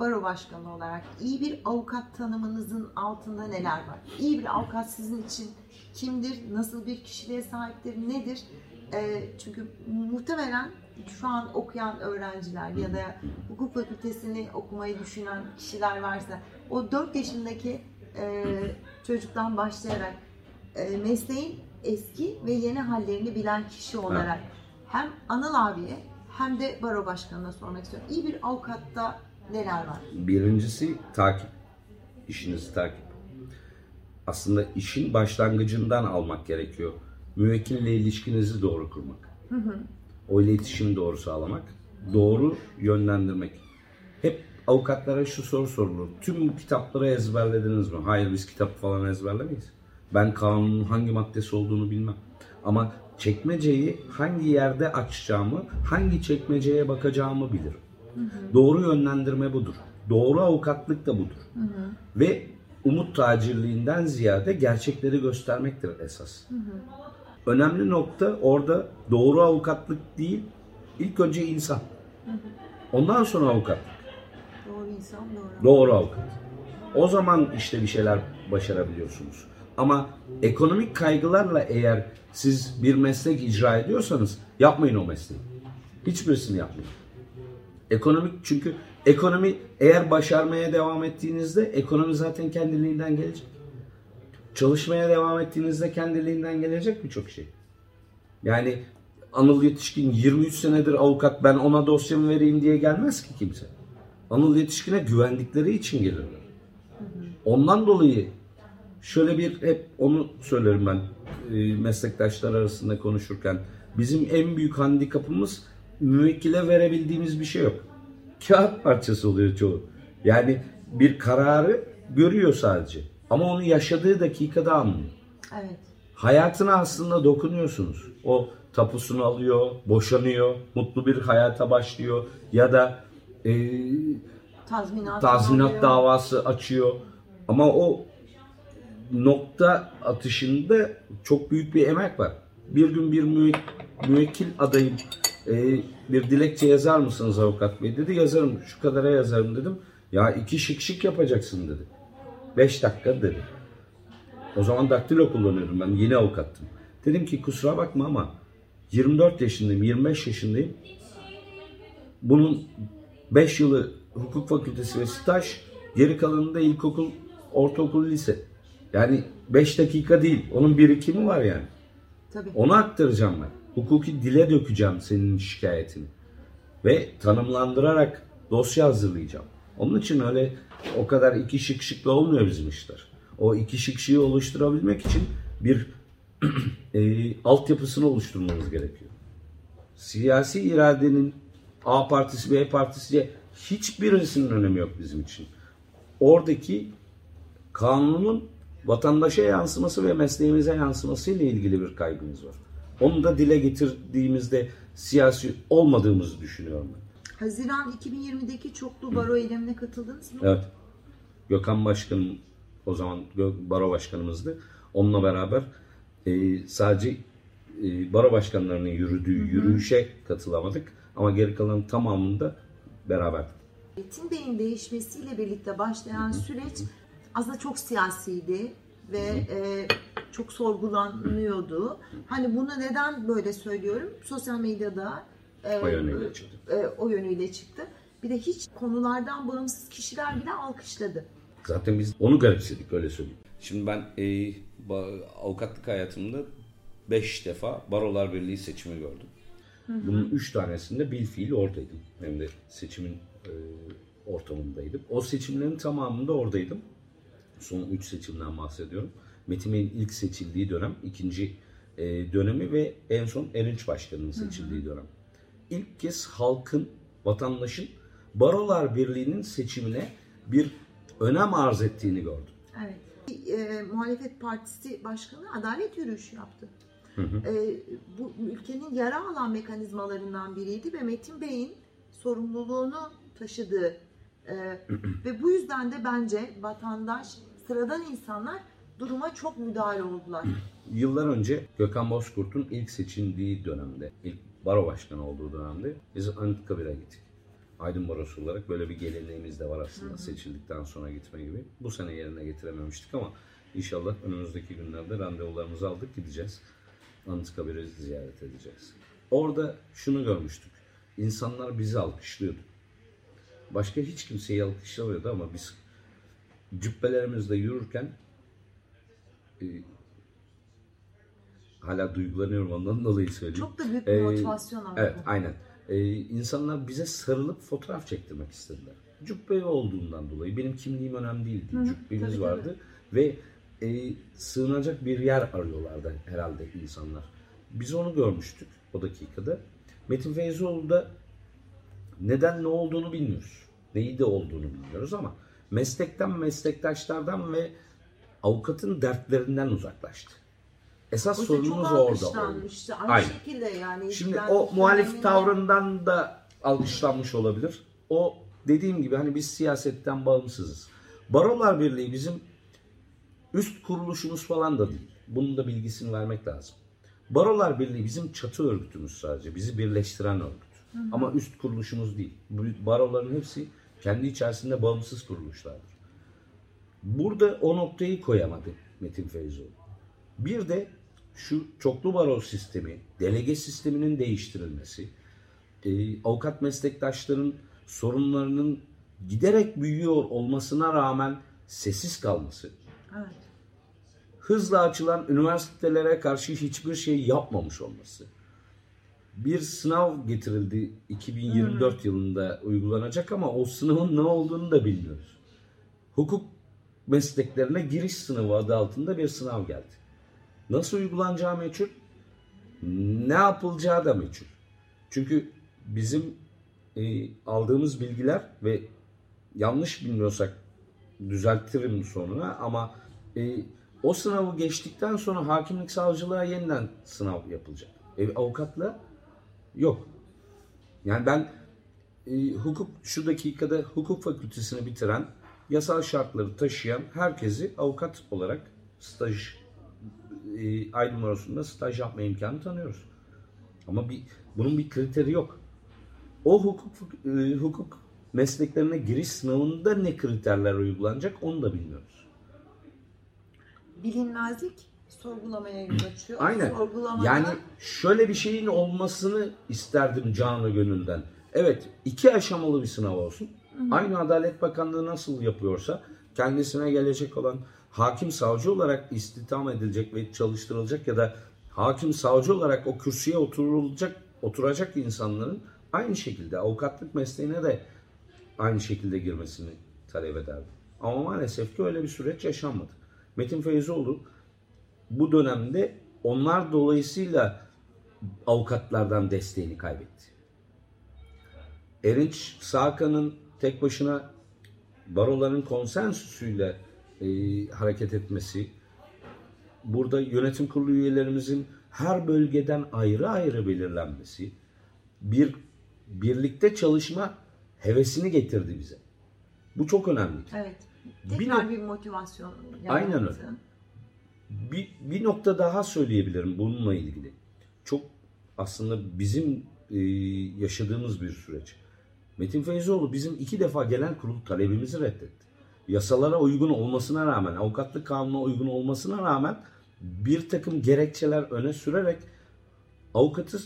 baro başkanı olarak iyi bir avukat tanımınızın altında neler var? İyi bir avukat sizin için kimdir? Nasıl bir kişiliğe sahiptir? Nedir? Ee, çünkü muhtemelen şu an okuyan öğrenciler ya da hukuk fakültesini okumayı düşünen kişiler varsa o 4 yaşındaki e, çocuktan başlayarak e, mesleğin eski ve yeni hallerini bilen kişi olarak hem Anıl abiye hem de baro başkanına sormak istiyorum. İyi bir avukatta neler var? Birincisi takip. İşinizi takip. Aslında işin başlangıcından almak gerekiyor. Müvekkille ilişkinizi doğru kurmak. O iletişimi doğru sağlamak. Doğru yönlendirmek. Hep avukatlara şu soru sorulur. Tüm kitapları ezberlediniz mi? Hayır biz kitap falan ezberlemeyiz. Ben kanunun hangi maddesi olduğunu bilmem. Ama çekmeceyi hangi yerde açacağımı, hangi çekmeceye bakacağımı bilirim. Doğru yönlendirme budur. Doğru avukatlık da budur. Ve umut tacirliğinden ziyade gerçekleri göstermektir esas. Önemli nokta orada doğru avukatlık değil, ilk önce insan. Ondan sonra avukatlık. Doğru insan doğru. Doğru avukat. O zaman işte bir şeyler başarabiliyorsunuz. Ama ekonomik kaygılarla eğer siz bir meslek icra ediyorsanız yapmayın o mesleği. Hiçbirisini yapmayın. Ekonomik çünkü ekonomi eğer başarmaya devam ettiğinizde ekonomi zaten kendiliğinden gelecek. Çalışmaya devam ettiğinizde kendiliğinden gelecek birçok şey. Yani Anıl Yetişkin 23 senedir avukat ben ona dosyamı vereyim diye gelmez ki kimse. Anıl Yetişkin'e güvendikleri için gelirler. Ondan dolayı şöyle bir hep onu söylerim ben e, meslektaşlar arasında konuşurken. Bizim en büyük handikapımız müvekkile verebildiğimiz bir şey yok. Kağıt parçası oluyor çoğu. Yani bir kararı görüyor sadece. Ama onu yaşadığı dakikada anlıyor. Evet. Hayatına aslında dokunuyorsunuz. O tapusunu alıyor, boşanıyor, mutlu bir hayata başlıyor ya da e, Tazminat, tazminat alıyor. davası açıyor. Ama o nokta atışında çok büyük bir emek var. Bir gün bir müvek- müvekkil adayım e, bir dilekçe yazar mısınız avukat bey dedi. Yazarım şu kadara yazarım dedim. Ya iki şık şık yapacaksın dedi. Beş dakika dedi. O zaman daktilo kullanıyordum ben yeni avukattım. Dedim ki kusura bakma ama 24 yaşındayım 25 yaşındayım. Bunun 5 yılı hukuk fakültesi ve staj, geri kalanında ilkokul, ortaokul, lise. Yani 5 dakika değil. Onun birikimi var yani. Tabii. Onu aktaracağım ben. Hukuki dile dökeceğim senin şikayetini. Ve tanımlandırarak dosya hazırlayacağım. Onun için öyle o kadar iki şık şıkla olmuyor bizim işler. O iki şık şığı oluşturabilmek için bir e, altyapısını oluşturmamız gerekiyor. Siyasi iradenin A partisi, B partisi hiçbirisinin önemi yok bizim için. Oradaki kanunun vatandaşa yansıması ve mesleğimize yansıması ile ilgili bir kaygımız var. Onu da dile getirdiğimizde siyasi olmadığımızı düşünüyorum ben. Haziran 2020'deki çoklu baro eylemine katıldınız mı? Evet. Gökhan Başkanım o zaman baro başkanımızdı. Onunla beraber e, sadece e, baro başkanlarının yürüdüğü yürüyüşe katılamadık. Ama geri kalan tamamında beraberdik. Metin Bey'in değişmesiyle birlikte başlayan süreç aslında çok siyasiydi ve e, çok sorgulanıyordu. Hani bunu neden böyle söylüyorum? Sosyal medyada e, O yönüyle çıktı. e, o yönüyle çıktı. Bir de hiç konulardan bağımsız kişiler bile alkışladı. Zaten biz onu garipsedik öyle söyleyeyim. Şimdi ben e, avukatlık hayatımda 5 defa Barolar Birliği seçimi gördüm. Bunun 3 tanesinde bil fiil oradaydım. Hem de seçimin e, ortamındaydım. O seçimlerin tamamında oradaydım. Son 3 seçimden bahsediyorum. Metin Bey'in ilk seçildiği dönem, ikinci e, dönemi ve en son Erinç Başkanı'nın seçildiği dönem. İlk kez halkın, vatandaşın Barolar Birliği'nin seçimine bir önem arz ettiğini gördüm. Evet. E, muhalefet partisi başkanı adalet yürüyüşü yaptı. E, bu ülkenin yara alan mekanizmalarından biriydi ve Metin Bey'in sorumluluğunu taşıdığı e, ve bu yüzden de bence vatandaş, sıradan insanlar duruma çok müdahale oldular. Yıllar önce Gökhan Bozkurt'un ilk seçildiği dönemde, ilk baro başkanı olduğu dönemde biz Anıtkabir'e gittik. Aydın Barosu olarak böyle bir geleneğimiz de var aslında seçildikten sonra gitme gibi. Bu sene yerine getirememiştik ama inşallah önümüzdeki günlerde randevularımızı aldık gideceğiz. Anıtkabir'i ziyaret edeceğiz. Orada şunu görmüştük. İnsanlar bizi alkışlıyordu. Başka hiç kimseyi alkışlamıyordu ama biz cübbelerimizle yürürken e, hala duygulanıyorum ondan dolayı söyleyeyim. Çok da büyük bir Ee, motivasyon ama Evet, aynen. Ee, insanlar bize sarılıp fotoğraf çektirmek istediler. Cübbe olduğundan dolayı benim kimliğim önemli değildi. Hı Cübbemiz tabii, vardı ve e, sığınacak bir yer arıyorlardı herhalde insanlar. Biz onu görmüştük o dakikada. Metin Feyzoğlu da neden ne olduğunu bilmiyoruz. Neyi de olduğunu bilmiyoruz ama meslekten, meslektaşlardan ve avukatın dertlerinden uzaklaştı. Esas O da sorunumuz orada oldu. Aynı Aynen. şekilde yani. Şimdi o muhalif döneminde- tavrından da alkışlanmış olabilir. O dediğim gibi hani biz siyasetten bağımsızız. Barolar Birliği bizim üst kuruluşumuz falan da değil. Bunun da bilgisini vermek lazım. Barolar Birliği bizim çatı örgütümüz sadece. Bizi birleştiren örgüt. Ama üst kuruluşumuz değil. Baroların hepsi kendi içerisinde bağımsız kuruluşlardır. Burada o noktayı koyamadı Metin Feyzoğlu. Bir de şu çoklu baro sistemi, delege sisteminin değiştirilmesi, e, avukat meslektaşların sorunlarının giderek büyüyor olmasına rağmen sessiz kalması, Evet. hızla açılan üniversitelere karşı hiçbir şey yapmamış olması. Bir sınav getirildi 2024 yılında uygulanacak ama o sınavın ne olduğunu da bilmiyoruz. Hukuk mesleklerine giriş sınavı adı altında bir sınav geldi. Nasıl uygulanacağı meçhul, ne yapılacağı da meçhul. Çünkü bizim e, aldığımız bilgiler ve yanlış bilmiyorsak düzeltirim sonra ama e, o sınavı geçtikten sonra hakimlik savcılığa yeniden sınav yapılacak. E, avukatla yok. Yani ben e, hukuk şu dakikada hukuk fakültesini bitiren, yasal şartları taşıyan herkesi avukat olarak staj e, Aydın Barosu'nda staj yapma imkanı tanıyoruz. Ama bir bunun bir kriteri yok. O hukuk e, hukuk mesleklerine giriş sınavında ne kriterler uygulanacak onu da bilmiyoruz. Bilinmezlik sorgulamaya yol açıyor. Aynen. Sorgulamada Yani şöyle bir şeyin olmasını isterdim canı gönülden. Evet iki aşamalı bir sınav olsun. Aynı Adalet Bakanlığı nasıl yapıyorsa kendisine gelecek olan hakim savcı olarak istihdam edilecek ve çalıştırılacak ya da hakim savcı olarak o kürsüye oturulacak oturacak insanların aynı şekilde avukatlık mesleğine de aynı şekilde girmesini talep ederdim. Ama maalesef ki öyle bir süreç yaşanmadı. Metin Feyzoğlu bu dönemde onlar dolayısıyla avukatlardan desteğini kaybetti. Erinç Sağkan'ın tek başına baroların konsensüsüyle e, hareket etmesi, burada yönetim kurulu üyelerimizin her bölgeden ayrı ayrı belirlenmesi, bir birlikte çalışma hevesini getirdi bize. Bu çok önemli. Evet. Bir Tekrar nok- bir motivasyon. Aynen yarattı. öyle. Bir, bir nokta daha söyleyebilirim bununla ilgili. Çok aslında bizim e, yaşadığımız bir süreç. Metin Feyzoğlu bizim iki defa gelen kurul talebimizi reddetti. Yasalara uygun olmasına rağmen, avukatlık kanununa uygun olmasına rağmen bir takım gerekçeler öne sürerek avukatı,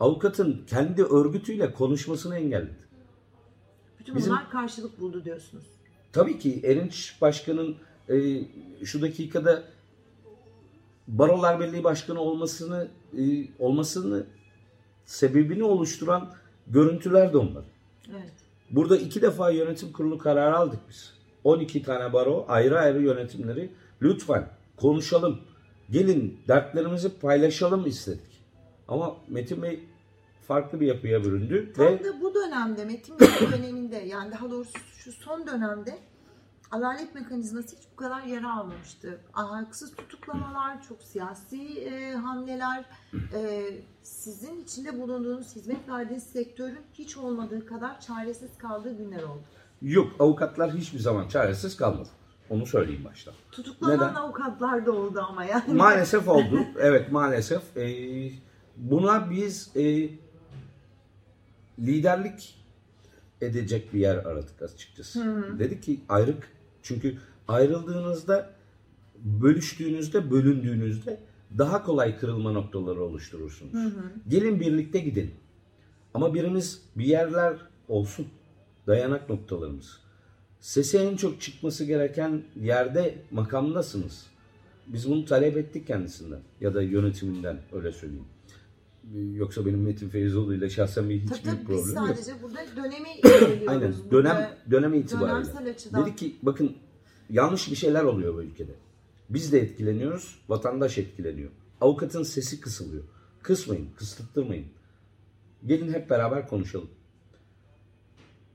avukatın kendi örgütüyle konuşmasını engelledi. Bütün Bizim- bunlar karşılık buldu diyorsunuz. Tabii ki Erinç Başkan'ın e, şu dakikada Barolar Birliği Başkanı olmasını e, olmasını sebebini oluşturan görüntüler de onlar. Evet. Burada iki defa yönetim kurulu kararı aldık biz. 12 tane baro ayrı ayrı yönetimleri lütfen konuşalım. Gelin dertlerimizi paylaşalım istedik. Ama Metin Bey farklı bir yapıya büründü Tam ve da bu dönemde Metin Bey döneminde yani daha doğrusu şu son dönemde adalet mekanizması hiç bu kadar yara almamıştı. Haksız tutuklamalar, çok siyasi e, hamleler, e, sizin içinde bulunduğunuz, hizmet verdiğiniz sektörün hiç olmadığı kadar çaresiz kaldığı günler oldu. yok avukatlar hiçbir zaman çaresiz kalmadı. Onu söyleyeyim baştan. Tutuklanan Neden? avukatlar da oldu ama yani. Maalesef oldu. Evet maalesef. Ee, buna biz e, liderlik edecek bir yer aradık açıkçası. Dedik ki ayrık. Çünkü ayrıldığınızda, bölüştüğünüzde, bölündüğünüzde daha kolay kırılma noktaları oluşturursunuz. Gelin birlikte gidelim. Ama birimiz bir yerler olsun. Dayanak noktalarımız. Sesi en çok çıkması gereken yerde makamdasınız. Biz bunu talep ettik kendisinden ya da yönetiminden öyle söyleyeyim. Yoksa benim Metin Feyzoğlu ile şahsen bir Tabii hiçbir tabii biz problemim yok. sadece burada dönemi inceliyoruz. Aynen dönem dönem itibariyle. açıdan. Dedik ki bakın yanlış bir şeyler oluyor bu ülkede. Biz de etkileniyoruz, vatandaş etkileniyor. Avukatın sesi kısılıyor. Kısmayın, kısıttırmayın. Gelin hep beraber konuşalım.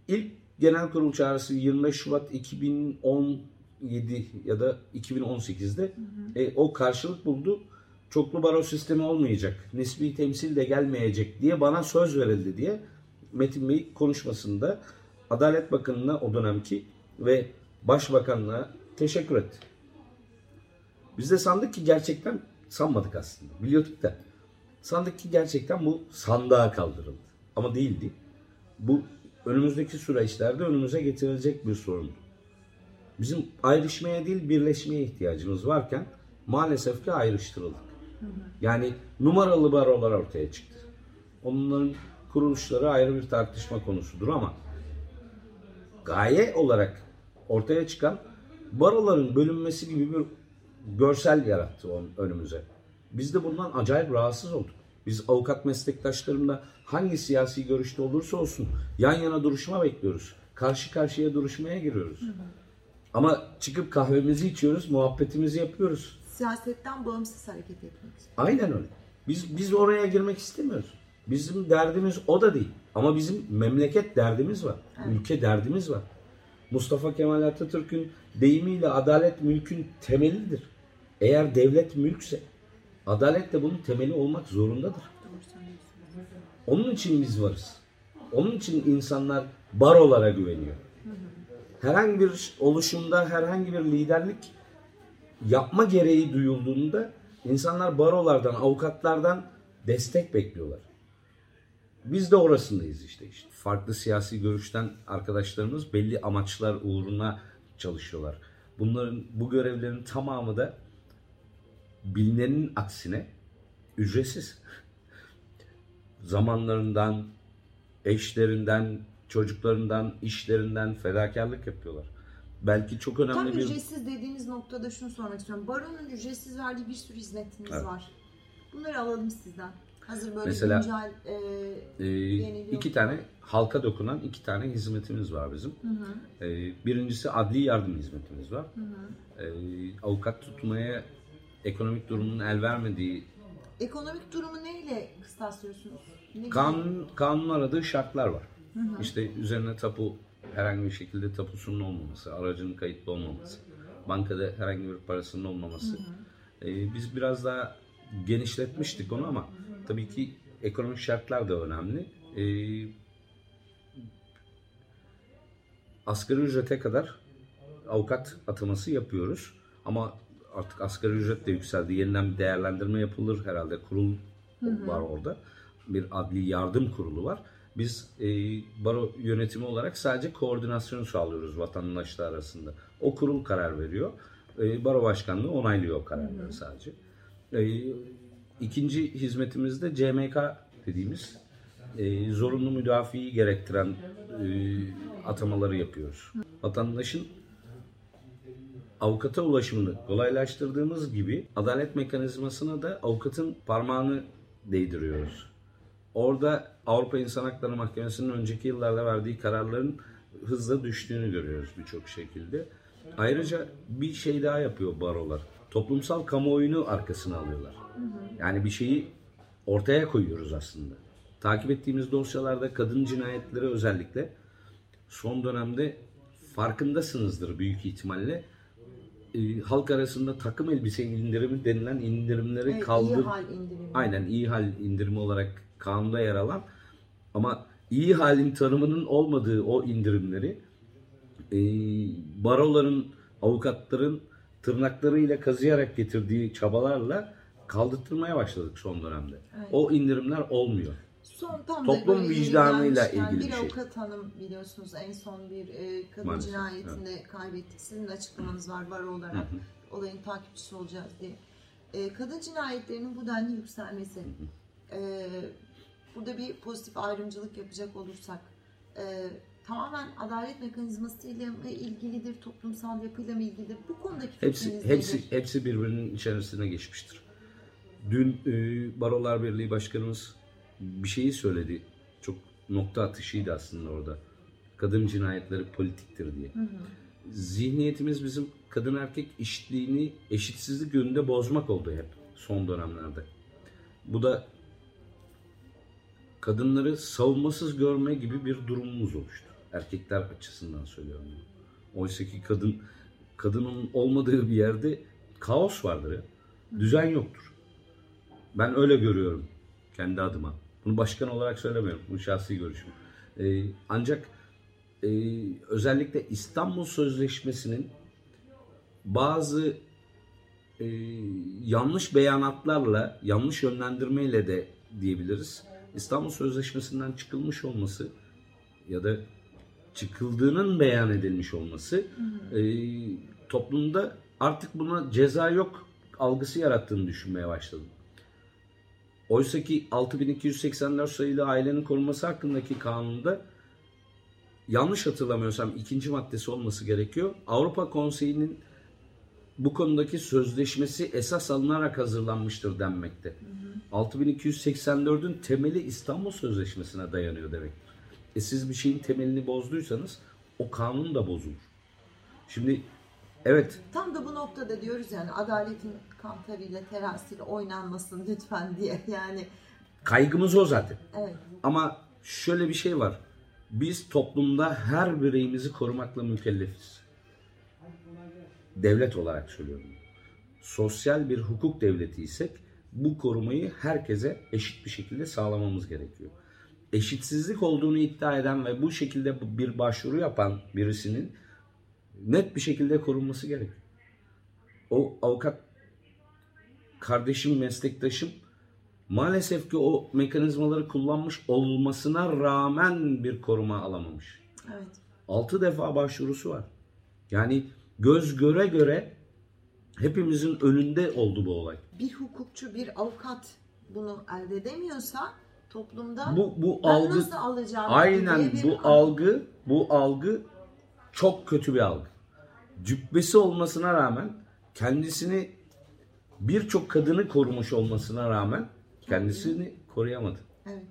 İlk genel kurul çağrısı 25 Şubat 2017 ya da 2018'de E, o karşılık buldu. Çoklu baro sistemi olmayacak. Nisbi temsil de gelmeyecek diye bana söz verildi diye Metin Bey konuşmasında Adalet Bakanı'na o dönemki ve Başbakanlığa teşekkür etti. Biz de sandık ki gerçekten sanmadık aslında. Biliyorduk da. Sandık ki gerçekten bu sandığa kaldırıldı. Ama değildi. Bu önümüzdeki süreçlerde önümüze getirilecek bir sorundu. Bizim ayrışmaya değil birleşmeye ihtiyacımız varken maalesef ki ayrıştırıldık. Yani numaralı barolar ortaya çıktı. Onların kuruluşları ayrı bir tartışma konusudur ama gaye olarak ortaya çıkan baroların bölünmesi gibi bir görsel yarattı önümüze. Biz de bundan acayip rahatsız olduk. Biz avukat meslektaşlarımla hangi siyasi görüşte olursa olsun yan yana duruşma bekliyoruz. Karşı karşıya duruşmaya giriyoruz. Ama çıkıp kahvemizi içiyoruz, muhabbetimizi yapıyoruz. Siyasetten bağımsız hareket etmek. Aynen öyle. Biz biz oraya girmek istemiyoruz. Bizim derdimiz o da değil. Ama bizim memleket derdimiz var. Ülke derdimiz var. Mustafa Kemal Atatürk'ün deyimiyle adalet mülkün temelidir. Eğer devlet mülkse adalet de bunun temeli olmak zorundadır. Onun için biz varız. Onun için insanlar barolara güveniyor. Herhangi bir oluşumda herhangi bir liderlik yapma gereği duyulduğunda insanlar barolardan, avukatlardan destek bekliyorlar. Biz de orasındayız işte. işte. Farklı siyasi görüşten arkadaşlarımız belli amaçlar uğruna çalışıyorlar. Bunların bu görevlerin tamamı da bilinenin aksine ücretsiz. Zamanlarından, eşlerinden, çocuklarından, işlerinden fedakarlık yapıyorlar. Belki çok Tam önemli bir ücretsiz dediğiniz noktada şunu sormak istiyorum. Baronun ücretsiz verdiği bir sürü hizmetiniz Evet. var. Bunları alalım sizden. Hazır böyle Mesela- güncel e, Yeniliyor. iki tane halka dokunan iki tane hizmetimiz var bizim. Ee, birincisi adli yardım hizmetimiz var. Ee, avukat tutmaya ekonomik durumun el vermediği ekonomik durumu neyle kıstaslıyorsunuz? Ne kanun kanun aradığı şartlar var. İşte üzerine tapu herhangi bir şekilde tapusunun olmaması, aracının kayıtlı olmaması, bankada herhangi bir parasının olmaması. Ee, biz biraz daha genişletmiştik onu ama tabii ki ekonomik şartlar da önemli. e, asgari ücrete kadar avukat ataması yapıyoruz. Ama artık asgari ücret de yükseldi. Yeniden bir değerlendirme yapılır herhalde. Kurul var orada. Bir adli yardım kurulu var. Biz e, baro yönetimi olarak sadece koordinasyon sağlıyoruz vatandaşlar arasında. O kurul karar veriyor. E, baro başkanlığı onaylıyor o kararları sadece. E, ikinci hizmetimiz de CMK dediğimiz e, zorunlu müdafiyi gerektiren e, atamaları yapıyoruz. Vatandaşın avukata ulaşımını kolaylaştırdığımız gibi adalet mekanizmasına da avukatın parmağını değdiriyoruz. Orada Avrupa İnsan Hakları Mahkemesi'nin önceki yıllarda verdiği kararların hızla düştüğünü görüyoruz birçok şekilde. Ayrıca bir şey daha yapıyor barolar. Toplumsal kamuoyunu arkasına alıyorlar. Yani bir şeyi ortaya koyuyoruz aslında. Takip ettiğimiz dosyalarda kadın cinayetleri özellikle son dönemde farkındasınızdır büyük ihtimalle. E, halk arasında takım elbise indirimi denilen indirimleri Evet, kaldır iyi hal indirimi. aynen iyi hal indirimi olarak kanunda yer alan ama iyi halin tanımının olmadığı o indirimleri e, baroların, avukatların tırnaklarıyla kazıyarak getirdiği çabalarla kaldırtmaya başladık son dönemde. Evet. O indirimler olmuyor. Son tam Toplum da vicdanıyla ilgili bir bir şey. avukat hanım biliyorsunuz en son bir e, kadın Maalesef, cinayetinde kaybettik. Sizin de açıklamanız var var olarak olayın takipçisi olacağız diye. E, kadın cinayetlerinin bu denli yükselmesi. E, burada bir pozitif ayrımcılık yapacak olursak e, tamamen adalet mekanizmasıyla mı ilgilidir, toplumsal yapıyla mı ilgilidir? Bu konudaki Hepsi hepsi nedir? hepsi birbirinin içerisine geçmiştir. Dün e, Barolar Birliği Başkanımız bir şeyi söyledi. Çok nokta atışıydı aslında orada. Kadın cinayetleri politiktir diye. Zihniyetimiz bizim kadın erkek eşitliğini eşitsizlik yönünde bozmak oldu hep son dönemlerde. Bu da kadınları savunmasız görme gibi bir durumumuz oluştu. Erkekler açısından söylüyorum. bunu. Oysa ki kadın kadının olmadığı bir yerde kaos vardır ya. Düzen yoktur. Ben öyle görüyorum kendi adıma. Bunu başkan olarak söylemiyorum. Bu şahsi görüşüm. Ee, ancak e, özellikle İstanbul Sözleşmesi'nin bazı e, yanlış beyanatlarla, yanlış yönlendirmeyle de diyebiliriz. İstanbul Sözleşmesi'nden çıkılmış olması ya da çıkıldığının beyan edilmiş olması e, toplumda artık buna ceza yok algısı yarattığını düşünmeye başladım. Oysa ki 6284 sayılı ailenin korunması hakkındaki kanunda yanlış hatırlamıyorsam ikinci maddesi olması gerekiyor. Avrupa Konseyi'nin bu konudaki sözleşmesi esas alınarak hazırlanmıştır denmekte. 6284'ün temeli İstanbul Sözleşmesi'ne dayanıyor demek. E siz bir şeyin temelini bozduysanız o kanun da bozulur. Şimdi evet Tam da bu noktada diyoruz yani adaletin kantarıyla terasiyle oynanmasın lütfen diye yani kaygımız o zaten. evet. Ama şöyle bir şey var. Biz toplumda her bireyimizi korumakla mükellefiz. Devlet olarak söylüyorum. Sosyal bir hukuk devletiysek bu korumayı herkese eşit bir şekilde sağlamamız gerekiyor. Eşitsizlik olduğunu iddia eden ve bu şekilde bir başvuru yapan birisinin net bir şekilde korunması gerekiyor. O avukat kardeşim, meslektaşım maalesef ki o mekanizmaları kullanmış olmasına rağmen bir koruma alamamış. Evet. 6 defa başvurusu var. Yani göz göre göre hepimizin önünde oldu bu olay. Bir hukukçu, bir avukat bunu elde edemiyorsa toplumda Bu bu ben algı nasıl alacağım aynen bu algı bu algı çok kötü bir algı. Cübbesi olmasına rağmen kendisini birçok kadını korumuş olmasına rağmen kendisini koruyamadı. Evet.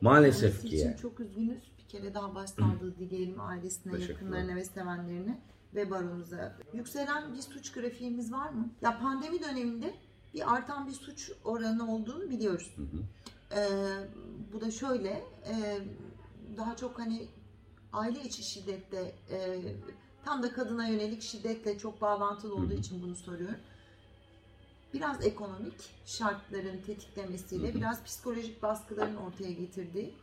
Maalesef Kendisi ki için yani. çok üzgünüz. Bir kere daha başsağlığı dileyelim ailesine, yakınlarına ve sevenlerine ve baronuza. Yükselen bir suç grafiğimiz var mı? Ya pandemi döneminde bir artan bir suç oranı olduğunu biliyoruz. Ee, bu da şöyle, e, daha çok hani aile içi şiddette, e, tam da kadına yönelik şiddetle çok bağlantılı olduğu için bunu soruyorum. Biraz ekonomik şartların tetiklemesiyle, biraz psikolojik baskıların ortaya getirdiği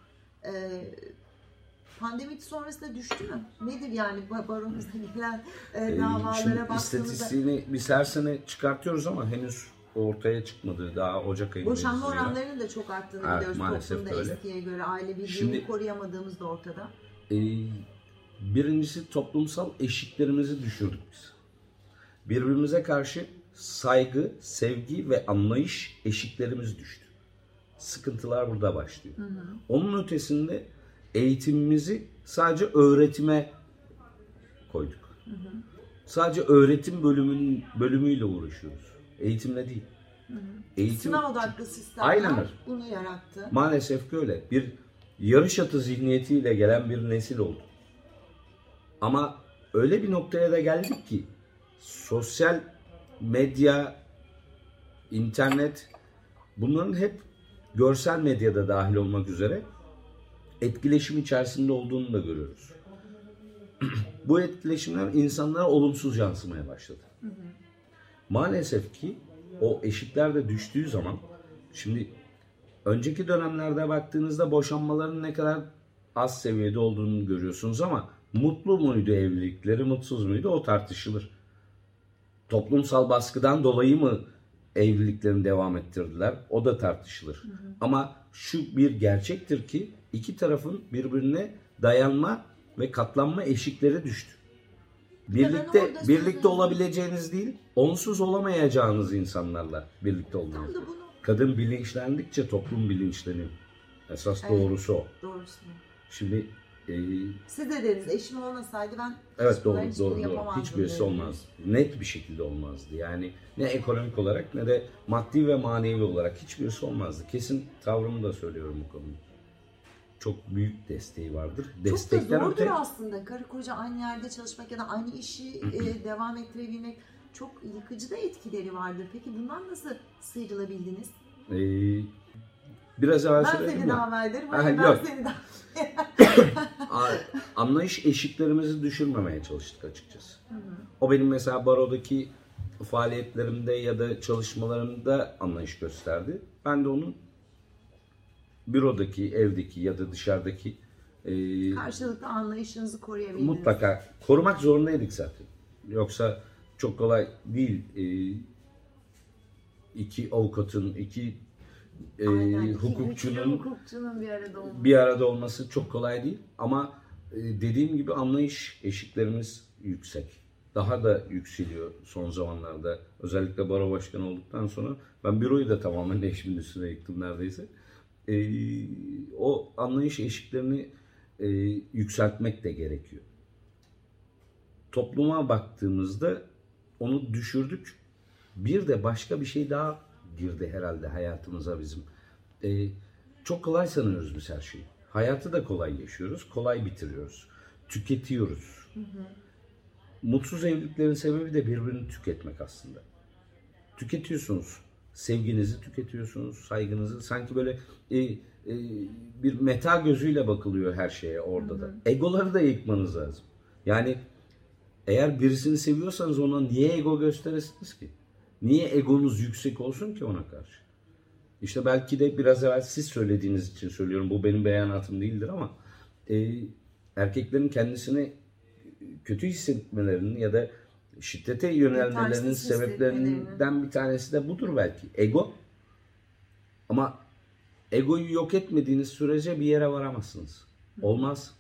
e, pandemi sonrasında düştü mü? Nedir yani ba- baronumuzda gelen e, Ee, davalara Şimdi baktığımızda istatistiğini biz her sene çıkartıyoruz ama henüz ortaya çıkmadı. Daha Ocak ayındayız. boşanma oranlarının da çok arttığını Evet, biliyoruz maalesef toplumda öyle. eskiye göre aile birliğini koruyamadığımız da ortada. Ee, birincisi toplumsal eşiklerimizi düşürdük biz. Birbirimize karşı saygı, sevgi ve anlayış eşiklerimiz düştü. Sıkıntılar burada başlıyor. Onun ötesinde eğitimimizi sadece öğretime koyduk. Sadece öğretim bölümünün bölümüyle uğraşıyoruz. Eğitimle değil. Eğitim Sınav odaklı sistemler Aynen bunu yarattı. maalesef ki öyle. Bir yarış atı zihniyetiyle gelen bir nesil oldu. Ama öyle bir noktaya da geldik ki sosyal medya, internet bunların hep görsel medyada dahil olmak üzere etkileşim içerisinde olduğunu da görüyoruz. Bu etkileşimler insanlara olumsuz yansımaya başladı. Maalesef ki o eşikler de düştüğü zaman şimdi önceki dönemlerde baktığınızda boşanmaların ne kadar az seviyede olduğunu görüyorsunuz ama mutlu muydu evlilikleri, mutsuz muydu o tartışılır. Toplumsal baskıdan dolayı mı evliliklerini devam ettirdiler? O da tartışılır. Ama şu bir gerçektir ki iki tarafın birbirine dayanma ve katlanma eşikleri düştü. Birlikte birlikte olabileceğiniz değil, onsuz olamayacağınız insanlarla birlikte olmanız. Kadın bilinçlendikçe toplum bilinçleniyor. Esas Evet. doğrusu o. doğrusu. Şimdi e, Siz de deriz eşim olmasaydı ben evet doğru doğru doğru. Hiçbirisi olmaz. Net bir şekilde olmazdı. Yani ne ekonomik olarak ne de maddi ve manevi olarak hiçbirisi olmazdı. Kesin tavrımı da söylüyorum bu konuda. Çok büyük desteği vardır. Çok da Destekten zordur öte aslında. Karı koca aynı yerde çalışmak ya da aynı işi e, devam ettirebilmek çok yıkıcı da etkileri vardır. Peki bundan nasıl sıyrılabildiniz? e, biraz evvel Ben seni davet ederim. Hayır, ben yok. seni davet A- anlayış eşiklerimizi düşürmemeye çalıştık açıkçası. O benim mesela barodaki faaliyetlerimde ya da çalışmalarımda anlayış gösterdi. Ben de onun bürodaki, evdeki ya da dışarıdaki e, Karşılıklı anlayışınızı koruyabildiniz. mutlaka korumak zorundaydık zaten. Yoksa çok kolay değil. E, iki avukatın, iki e, Aynen. İki hukukçunun hukukçunun bir arada olması. bir arada olması çok kolay değil ama e, dediğim gibi anlayış eşiklerimiz yüksek. Daha da yükseliyor son zamanlarda. Özellikle baro başkanı olduktan sonra ben büroyu da tamamen eşimin üstüne yıktım neredeyse. E, o anlayış eşiklerini e, yükseltmek de gerekiyor. Topluma baktığımızda onu düşürdük. Bir de başka bir şey daha girdi herhalde hayatımıza bizim. E, çok kolay sanıyoruz biz her şeyi. Hayatı da kolay yaşıyoruz, kolay bitiriyoruz. Tüketiyoruz. Mutsuz evliliklerin sebebi de birbirini tüketmek aslında. Tüketiyorsunuz. Sevginizi tüketiyorsunuz, saygınızı. Sanki böyle e, e, bir meta gözüyle bakılıyor her şeye orada da. Egoları da yıkmanız lazım. Yani eğer birisini seviyorsanız ona niye ego gösteresiniz ki? Niye egonuz yüksek olsun ki ona karşı? İşte belki de biraz evvel siz söylediğiniz için söylüyorum. Bu benim beyanatım değildir ama e, erkeklerin kendisini kötü hissetmelerinin ya da şiddete yönelmelerinin Yetersiz sebeplerinden bir tanesi de budur belki. Ego. Ama egoyu yok etmediğiniz sürece bir yere varamazsınız. Olmaz.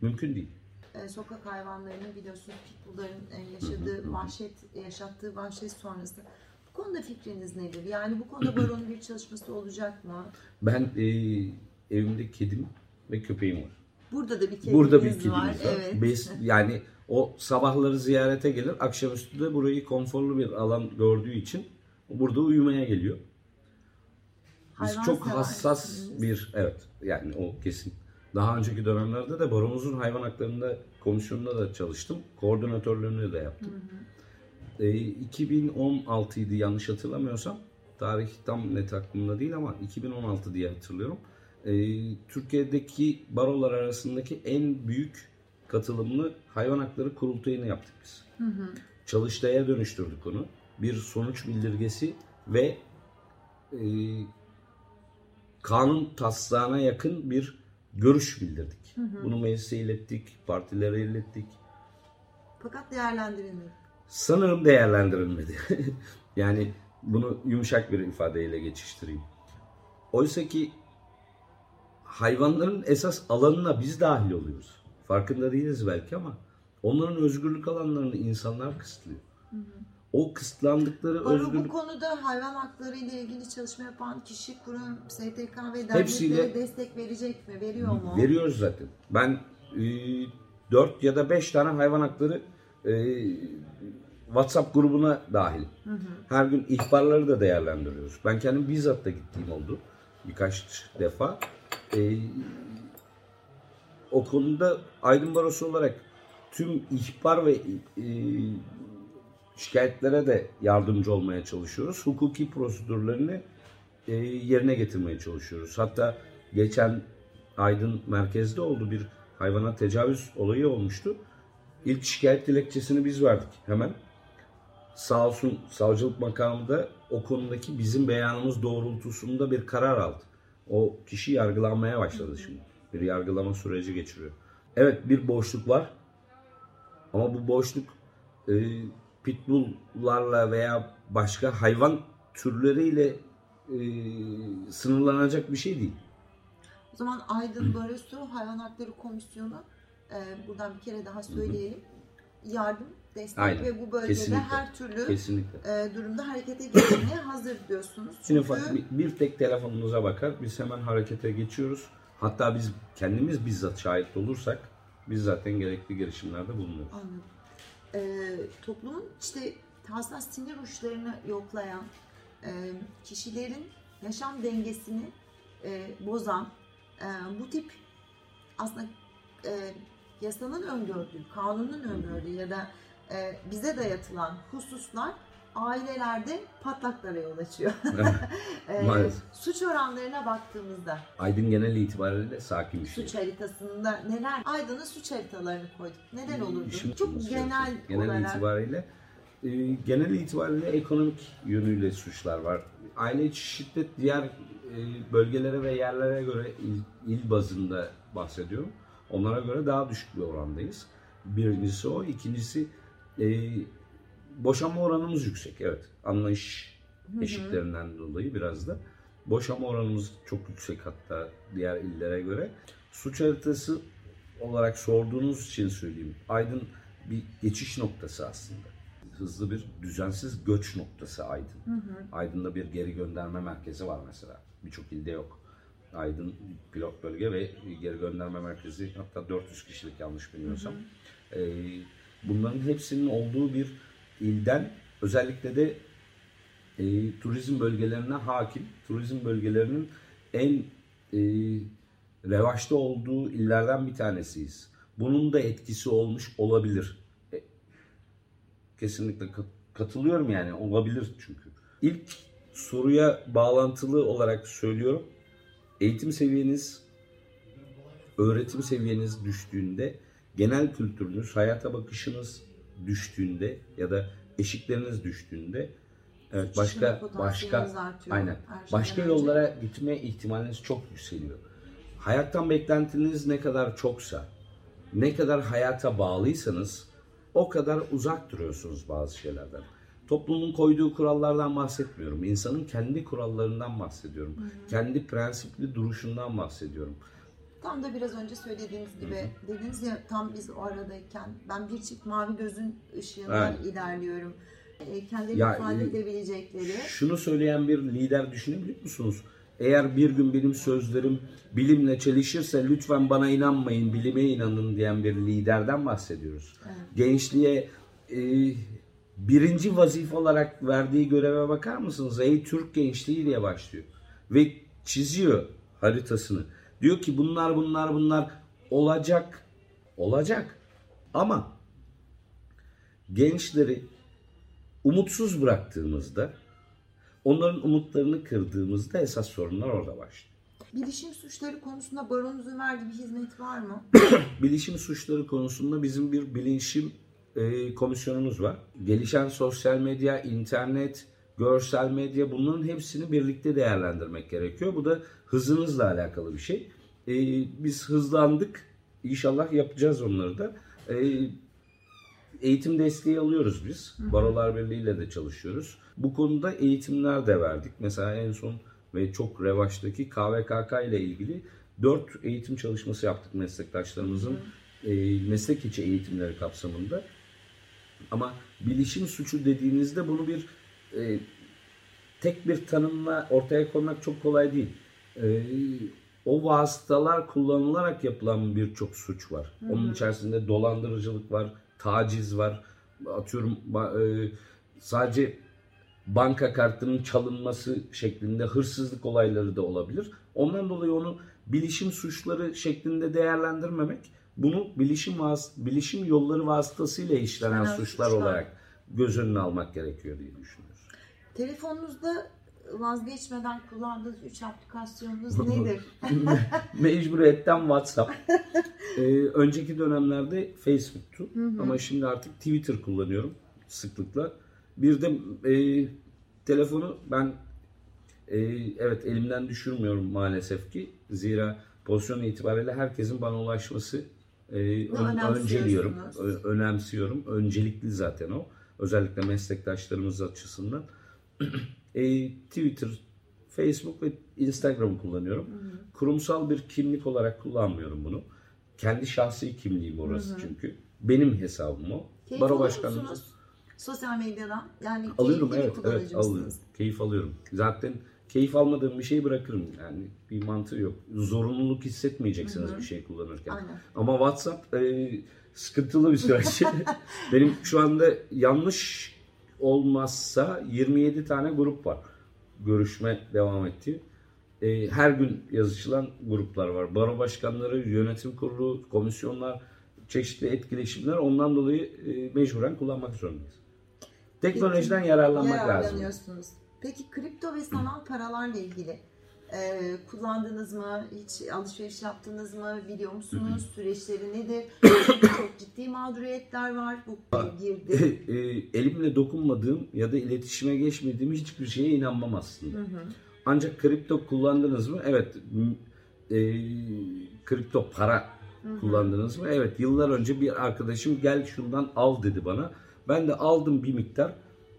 Mümkün değil. e, sokak hayvanlarını biliyorsunuz pitbullların e, yaşadığı vahşet, yaşattığı vahşet sonrası. Bu konuda fikriniz nedir? Yani bu konuda baronun bir çalışması olacak mı? Ben e, evimde kedim ve köpeğim var. Burada da bir kediniz Burada bir kedimiz var. var. Evet. Biz, yani o sabahları ziyarete gelir. Akşamüstü de burayı konforlu bir alan gördüğü için burada uyumaya geliyor. Biz Hayvan çok hassas bir evet yani o kesin. Daha önceki dönemlerde de baronumuzun hayvan haklarında komisyonunda da çalıştım. Koordinatörlüğünü de yaptım. E, 2016 idi yanlış hatırlamıyorsam. Tarih tam net aklımda değil ama 2016 diye hatırlıyorum. E, Türkiye'deki barolar arasındaki en büyük katılımlı hayvan hakları kurultayını yaptık biz. Çalıştay'a dönüştürdük onu. Bir sonuç bildirgesi ve e, kanun taslağına yakın bir görüş bildirdik. Bunu meclise ilettik, partilere ilettik. Fakat değerlendirilmedi. Sanırım değerlendirilmedi. yani bunu yumuşak bir ifadeyle geçiştireyim. Oysa ki hayvanların esas alanına biz dahil oluyoruz. Farkında değiliz belki ama onların özgürlük alanlarını insanlar kısıtlıyor. O kısıtlandıkları bu özgürlük konuda hayvan hakları ile ilgili çalışma yapan kişi, kurum, STK ve derneklere destek verecek mi? Veriyor mu? veriyoruz zaten. Ben e, 4 ya da 5 tane hayvan hakları e, WhatsApp grubuna dahil. Her gün ihbarları da değerlendiriyoruz. Ben kendim bizzat da gittiğim oldu birkaç defa. E, o konuda Aydın Barosu olarak tüm ihbar ve e, şikayetlere de yardımcı olmaya çalışıyoruz. Hukuki prosedürlerini e, yerine getirmeye çalışıyoruz. Hatta geçen Aydın merkezde oldu bir hayvana tecavüz olayı olmuştu. İlk şikayet dilekçesini biz verdik hemen. Sağ olsun savcılık makamı da o konudaki bizim beyanımız doğrultusunda bir karar aldı. O kişi yargılanmaya başladı şimdi. Bir yargılama süreci geçiriyor. Evet bir boşluk var. Ama bu boşluk e, pitbulllarla veya başka hayvan türleriyle e, sınırlanacak bir şey değil. O zaman Aydın Barosu Hayvan Hakları Komisyonu e, buradan bir kere daha söyleyelim. Yardım, destek Aynen. ve bu bölgede Kesinlikle. her türlü Kesinlikle. e, durumda harekete geçmeye hazır diyorsunuz. Çünkü bir, bir tek telefonunuza bakar biz hemen harekete geçiyoruz. Hatta biz kendimiz bizzat şahit olursak biz zaten gerekli girişimlerde bulunuyoruz. Anladım. Ee, toplumun işte hassas sinir uçlarını yoklayan, e, kişilerin yaşam dengesini e, bozan e, bu tip aslında e, yasanın öngördüğü, kanunun öngördüğü ya da e, bize dayatılan hususlar ailelerde patlaklara yol açıyor. E, suç oranlarına baktığımızda Aydın genel itibariyle sakin bir şey. suç haritasında neler Aydın'ın suç haritalarını koyduk. Neler olurdu? İşin Çok genel genel olarak. itibariyle e, genel itibariyle ekonomik yönüyle suçlar var. Aile içi şiddet diğer e, bölgelere ve yerlere göre il, il bazında bahsediyorum. Onlara göre daha düşük bir orandayız. Birincisi o. İkincisi e, boşanma oranımız yüksek. Evet. Anlayış eşiklerinden dolayı biraz da. Boşanma oranımız çok yüksek hatta diğer illere göre. Suç haritası olarak sorduğunuz için söyleyeyim. Aydın bir geçiş noktası aslında. Hızlı bir düzensiz göç noktası Aydın. Aydın'da bir geri gönderme merkezi var mesela. Birçok ilde yok. Aydın pilot bölge ve geri gönderme merkezi hatta 400 kişilik yanlış bilmiyorsam. Ee, bunların hepsinin olduğu bir ilden özellikle de e, turizm bölgelerine hakim, turizm bölgelerinin en e, revaçta olduğu illerden bir tanesiyiz. Bunun da etkisi olmuş olabilir. E, kesinlikle kat- katılıyorum yani olabilir çünkü. İlk soruya bağlantılı olarak söylüyorum. Eğitim seviyeniz, öğretim seviyeniz düştüğünde, genel kültürünüz, hayata bakışınız düştüğünde ya da eşikleriniz düştüğünde evet başka başka artıyor aynen başka önce. yollara gitme ihtimaliniz çok yükseliyor. Hayattan beklentiniz ne kadar çoksa, ne kadar hayata bağlıysanız o kadar uzak duruyorsunuz bazı şeylerden. Toplumun koyduğu kurallardan bahsetmiyorum. İnsanın kendi kurallarından bahsediyorum. Kendi prensipli duruşundan bahsediyorum. Tam da biraz önce söylediğiniz gibi dediniz ya tam biz o aradayken ben bir çift mavi gözün ışığından Evet. ilerliyorum. E, kendilerini Ya, ifade e, edebilecekleri. Şunu söyleyen bir lider düşünebiliyor musunuz? Eğer bir gün benim sözlerim bilimle çelişirse lütfen bana inanmayın, bilime inanın diyen bir liderden bahsediyoruz. Gençliğe e, birinci vazife olarak verdiği göreve bakar mısınız? Ey Türk gençliği diye başlıyor. Ve çiziyor haritasını. Diyor ki bunlar bunlar bunlar olacak. Olacak. Ama gençleri umutsuz bıraktığımızda, onların umutlarını kırdığımızda esas sorunlar orada başlıyor. Bilişim suçları konusunda baronunuzun verdiği bir hizmet var mı? Bilişim suçları konusunda bizim bir bilişim e, komisyonumuz var. Gelişen sosyal medya, internet, görsel medya bunların hepsini birlikte değerlendirmek gerekiyor. Bu da hızınızla alakalı bir şey. e, biz hızlandık. İnşallah yapacağız onları da. E, eğitim desteği alıyoruz biz. Barolar Birliği ile de çalışıyoruz. Bu konuda eğitimler de verdik. Mesela en son ve çok revaçtaki KVKK ile ilgili 4 eğitim çalışması yaptık meslektaşlarımızın e, meslek içi eğitimleri kapsamında. Ama bilişim suçu dediğinizde bunu bir e, tek bir tanımla ortaya koymak çok kolay değil. E, o vasıtalar kullanılarak yapılan birçok suç var. Onun içerisinde dolandırıcılık var, taciz var. Atıyorum e, sadece banka kartının çalınması şeklinde hırsızlık olayları da olabilir. Ondan dolayı onu bilişim suçları şeklinde değerlendirmemek, bunu bilişim bilişim yolları vasıtasıyla işlenen İşlenen suçlar suçlar. olarak göz önüne almak gerekiyor diye düşünüyorum. Telefonunuzda vazgeçmeden kullandığınız 3 aplikasyonunuz nedir? Mecburiyetten WhatsApp. Ee, önceki dönemlerde Facebook'tu. Ama şimdi artık Twitter kullanıyorum sıklıkla. Bir de e, telefonu ben e, evet elimden düşürmüyorum maalesef ki. Zira pozisyon itibariyle herkesin bana ulaşması e, ön- önceliyorum. Ö- önemsiyorum. Öncelikli zaten o. Özellikle meslektaşlarımız açısından. E, Twitter, Facebook ve Instagram kullanıyorum. Kurumsal bir kimlik olarak kullanmıyorum bunu. Kendi şahsi kimliğim orası çünkü. Benim hesabım o. Keyif Baro başkanımız. Sosyal medyadan. Yani Alıyorum evet evet alıyorum. Keyif alıyorum. Zaten keyif almadığım bir şeyi bırakırım. Yani bir mantığı yok. Zorunluluk hissetmeyeceksiniz bir şey kullanırken. Aynen. Ama WhatsApp e, sıkıntılı bir süreç. Benim şu anda yanlış olmazsa 27 tane grup var. Görüşme devam ettiği. E, her gün yazışılan gruplar var. Baro başkanları, yönetim kurulu, komisyonlar, çeşitli etkileşimler. Ondan dolayı e, mecburen kullanmak zorundayız. Teknolojiden yararlanmak lazım. Peki kripto ve sanal paralarla ilgili e, kullandınız mı? Hiç alışveriş yaptınız mı? Biliyor musunuz? Süreçleri nedir? Çünkü çok ciddi mağduriyetler var. Bu girdi. e, elimle dokunmadığım ya da iletişime geçmediğim hiçbir şeye inanmam aslında. Ancak kripto kullandınız mı? Evet. E, kripto para kullandınız mı? Evet. Yıllar önce bir arkadaşım gel şundan al dedi bana. Ben de aldım bir miktar.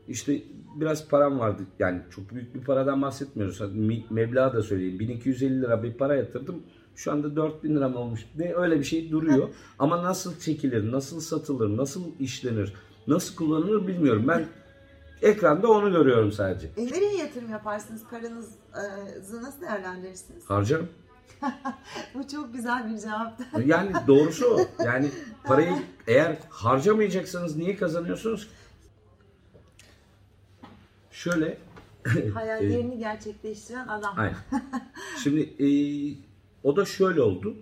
İşte biraz param vardı. Yani çok büyük bir paradan bahsetmiyoruz. Meblağı da söyleyeyim. 1250 lira bir para yatırdım. Şu anda 4000 lira mı olmuş? Ne öyle bir şey duruyor. Ama nasıl çekilir, nasıl satılır, nasıl işlenir, nasıl kullanılır bilmiyorum. Ben ekranda onu görüyorum sadece. E, nereye yatırım yaparsınız? Paranızı nasıl değerlendirirsiniz? Harcarım. Bu çok güzel bir cevaptı. Yani doğrusu o. Yani parayı eğer harcamayacaksanız niye kazanıyorsunuz? ki? Şöyle Hayallerini gerçekleştiren adam. Aynen. Şimdi e, o da şöyle oldu.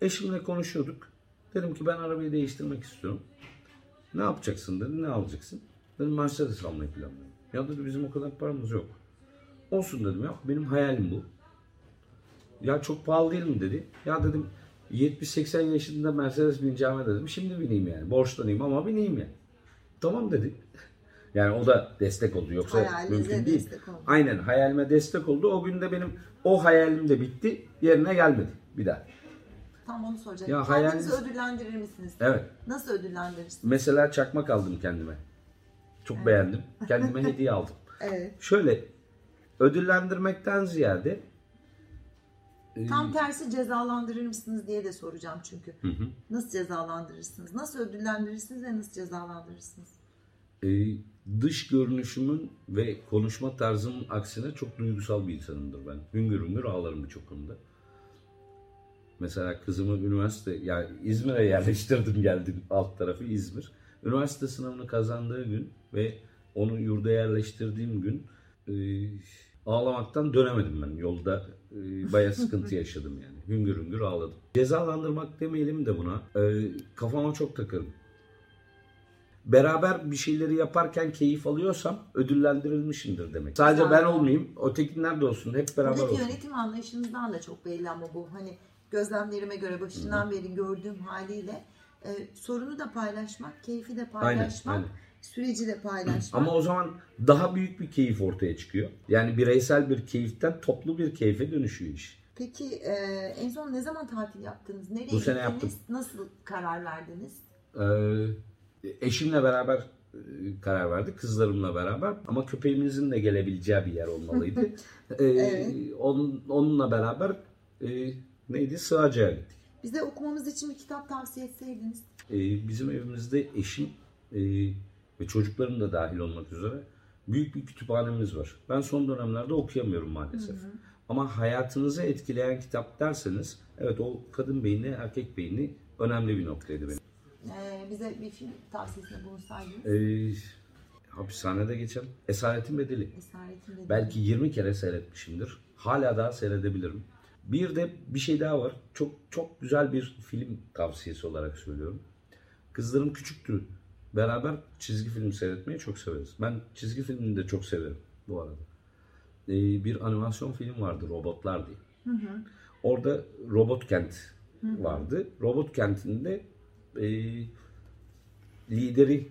Eşimle konuşuyorduk. Dedim ki ben arabayı değiştirmek istiyorum. Ne yapacaksın dedi. Ne alacaksın? Dedim Mercedes almayı planlıyorum. Ya dedi bizim o kadar paramız yok. Olsun dedim ya benim hayalim bu. Ya çok pahalı değil mi dedi. Ya dedim 70-80 yaşında Mercedes bineceğime dedim. Şimdi bineyim yani. Borçlanayım ama bineyim yani. Tamam dedi. Yani o da destek oldu. Yoksa Hayalinize mümkün değil. destek oldu. Aynen hayalime destek oldu. O gün de benim o hayalim de bitti. Yerine gelmedi bir daha. Tam onu soracaktım. Ya Kendinizi hayaliniz- ödüllendirir misiniz? Evet. Nasıl ödüllendirirsiniz? Mesela çakmak aldım kendime. Çok beğendim. Kendime hediye aldım. Evet. Şöyle ödüllendirmekten ziyade Tam tersi cezalandırır mısınız diye de soracağım çünkü. Nasıl cezalandırırsınız? Nasıl ödüllendirirsiniz ve nasıl cezalandırırsınız? E, dış görünüşümün ve konuşma tarzımın aksine çok duygusal bir insanımdır ben. Hüngür hüngür ağlarım birçok konuda. Mesela kızımı üniversite, yani İzmir'e yerleştirdim geldim alt tarafı İzmir. Üniversite sınavını kazandığı gün ve onu yurda yerleştirdiğim gün e, ağlamaktan dönemedim ben. Yolda e, bayağı sıkıntı yaşadım yani. Hüngür hüngür ağladım. Cezalandırmak demeyelim de buna. E, kafama çok takarım beraber bir şeyleri yaparken keyif alıyorsam ödüllendirilmişimdir demek. Sadece Güzel. ben olmayayım, ötekiler de olsun, hep beraber Buradaki olsun. yönetim anlayışınızdan da çok belli ama bu hani gözlemlerime göre başından beri gördüğüm haliyle e, sorunu da paylaşmak, keyfi de paylaşmak, aynen. süreci de paylaşmak. Ama o zaman daha büyük bir keyif ortaya çıkıyor. Yani bireysel bir keyiften toplu bir keyfe dönüşüyor iş. Peki e, en son ne zaman tatil yaptınız? Nereye Bu sene gittiniz? yaptım. Nasıl karar verdiniz? Ee, eşimle beraber e, karar verdik. Kızlarımla beraber. Ama köpeğimizin de gelebileceği bir yer olmalıydı. Ee, Evet. onun, onunla beraber e, neydi? Sığaca'ya gittik. Bize okumamız için bir kitap tavsiye etseydiniz. Ee, bizim evimizde eşim e, ve çocuklarım da dahil olmak üzere büyük bir kütüphanemiz var. Ben son dönemlerde okuyamıyorum maalesef. Ama hayatınızı etkileyen kitap derseniz evet o kadın beyni erkek beyni önemli bir noktaydı benim. E, bize bir film tavsiyesinde bulunsaydınız. Ee, hapishanede geçen Esaretin Bedeli. Esaretin Bedeli. Belki 20 kere seyretmişimdir. Hala daha seyredebilirim. Bir de bir şey daha var. Çok çok güzel bir film tavsiyesi olarak söylüyorum. Kızlarım küçüktü. Beraber çizgi film seyretmeyi çok severiz. Ben çizgi filmini de çok severim bu arada. Ee, bir animasyon film vardı Robotlar diye. Orada Robot Kent vardı. Robot Kent'inde e, lideri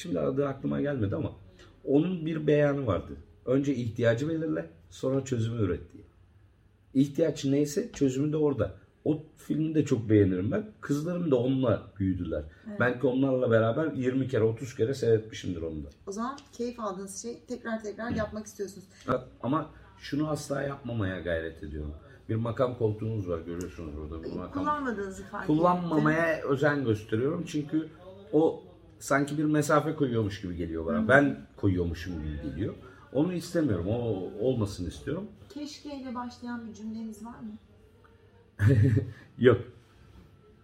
Şimdi adı aklıma gelmedi ama onun bir beyanı vardı. Önce ihtiyacı belirle, sonra çözümü üret diye. İhtiyaç neyse çözümü de orada. O filmi de çok beğenirim ben. Kızlarım da onunla büyüdüler. Belki onlarla beraber 20 kere 30 kere seyretmişimdir onu da. O zaman keyif aldığınız şey tekrar tekrar yapmak istiyorsunuz. Ama şunu asla yapmamaya gayret ediyorum. Bir makam koltuğunuz var görüyorsunuz burada. Bir makam Kullanmadığınızı fark ettim. kullanmamaya özen gösteriyorum. Çünkü o sanki bir mesafe koyuyormuş gibi geliyor bana. Ben koyuyormuşum gibi geliyor. Onu istemiyorum. O olmasın istiyorum. Keşke ile başlayan bir cümleniz var mı? Yok.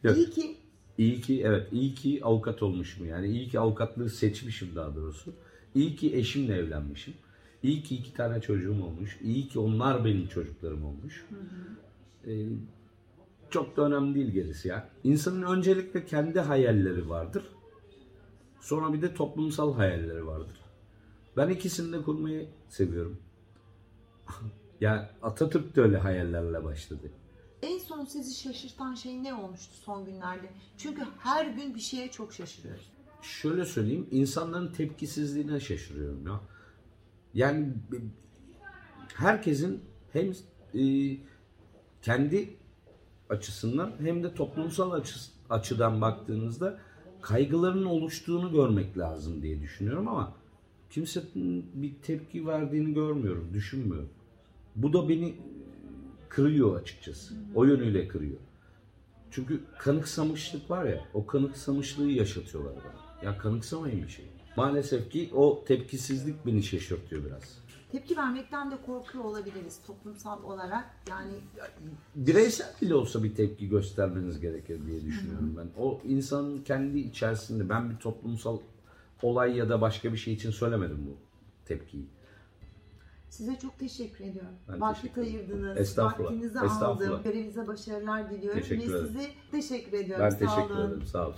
Yok. İyi ki İyi ki evet iyi ki avukat olmuşum yani iyi ki avukatlığı seçmişim daha doğrusu. İyi ki eşimle evlenmişim. İyi ki iki tane çocuğum olmuş. İyi ki onlar benim çocuklarım olmuş. Ee, çok da önemli değil gerisi ya. İnsanın öncelikle kendi hayalleri vardır. Sonra bir de toplumsal hayalleri vardır. Ben ikisini de kurmayı seviyorum. ya Atatürk de öyle hayallerle başladı. en son sizi şaşırtan şey ne olmuştu son günlerde? Çünkü her gün bir şeye çok şaşırıyoruz. şöyle söyleyeyim insanların tepkisizliğine şaşırıyorum ya. Yani herkesin hem e, kendi açısından hem de toplumsal açı, açıdan baktığınızda kaygıların oluştuğunu görmek lazım diye düşünüyorum ama kimsenin bir tepki verdiğini görmüyorum, düşünmüyorum. Bu da beni kırıyor açıkçası. O yönüyle kırıyor. Çünkü kanıksamışlık var ya, o kanıksamışlığı yaşatıyorlar bana. Ya kanıksamayın bir şey. Maalesef ki o tepkisizlik beni şaşırtıyor biraz. Tepki vermekten de korkuyor olabiliriz toplumsal olarak. Yani Bireysel bile olsa bir tepki göstermeniz gerekir diye düşünüyorum ben. O insanın kendi içerisinde, ben bir toplumsal olay ya da başka bir şey için söylemedim bu tepkiyi. size çok teşekkür ediyorum. Ben Vakit teşekkür ayırdınız, Estağfurullah, vaktinizi estağfurullah. aldım. Görevinize başarılar diliyorum Teşekkür ve ederim. size teşekkür ediyorum. Ben Sağ teşekkür olun. ederim. Sağ olun.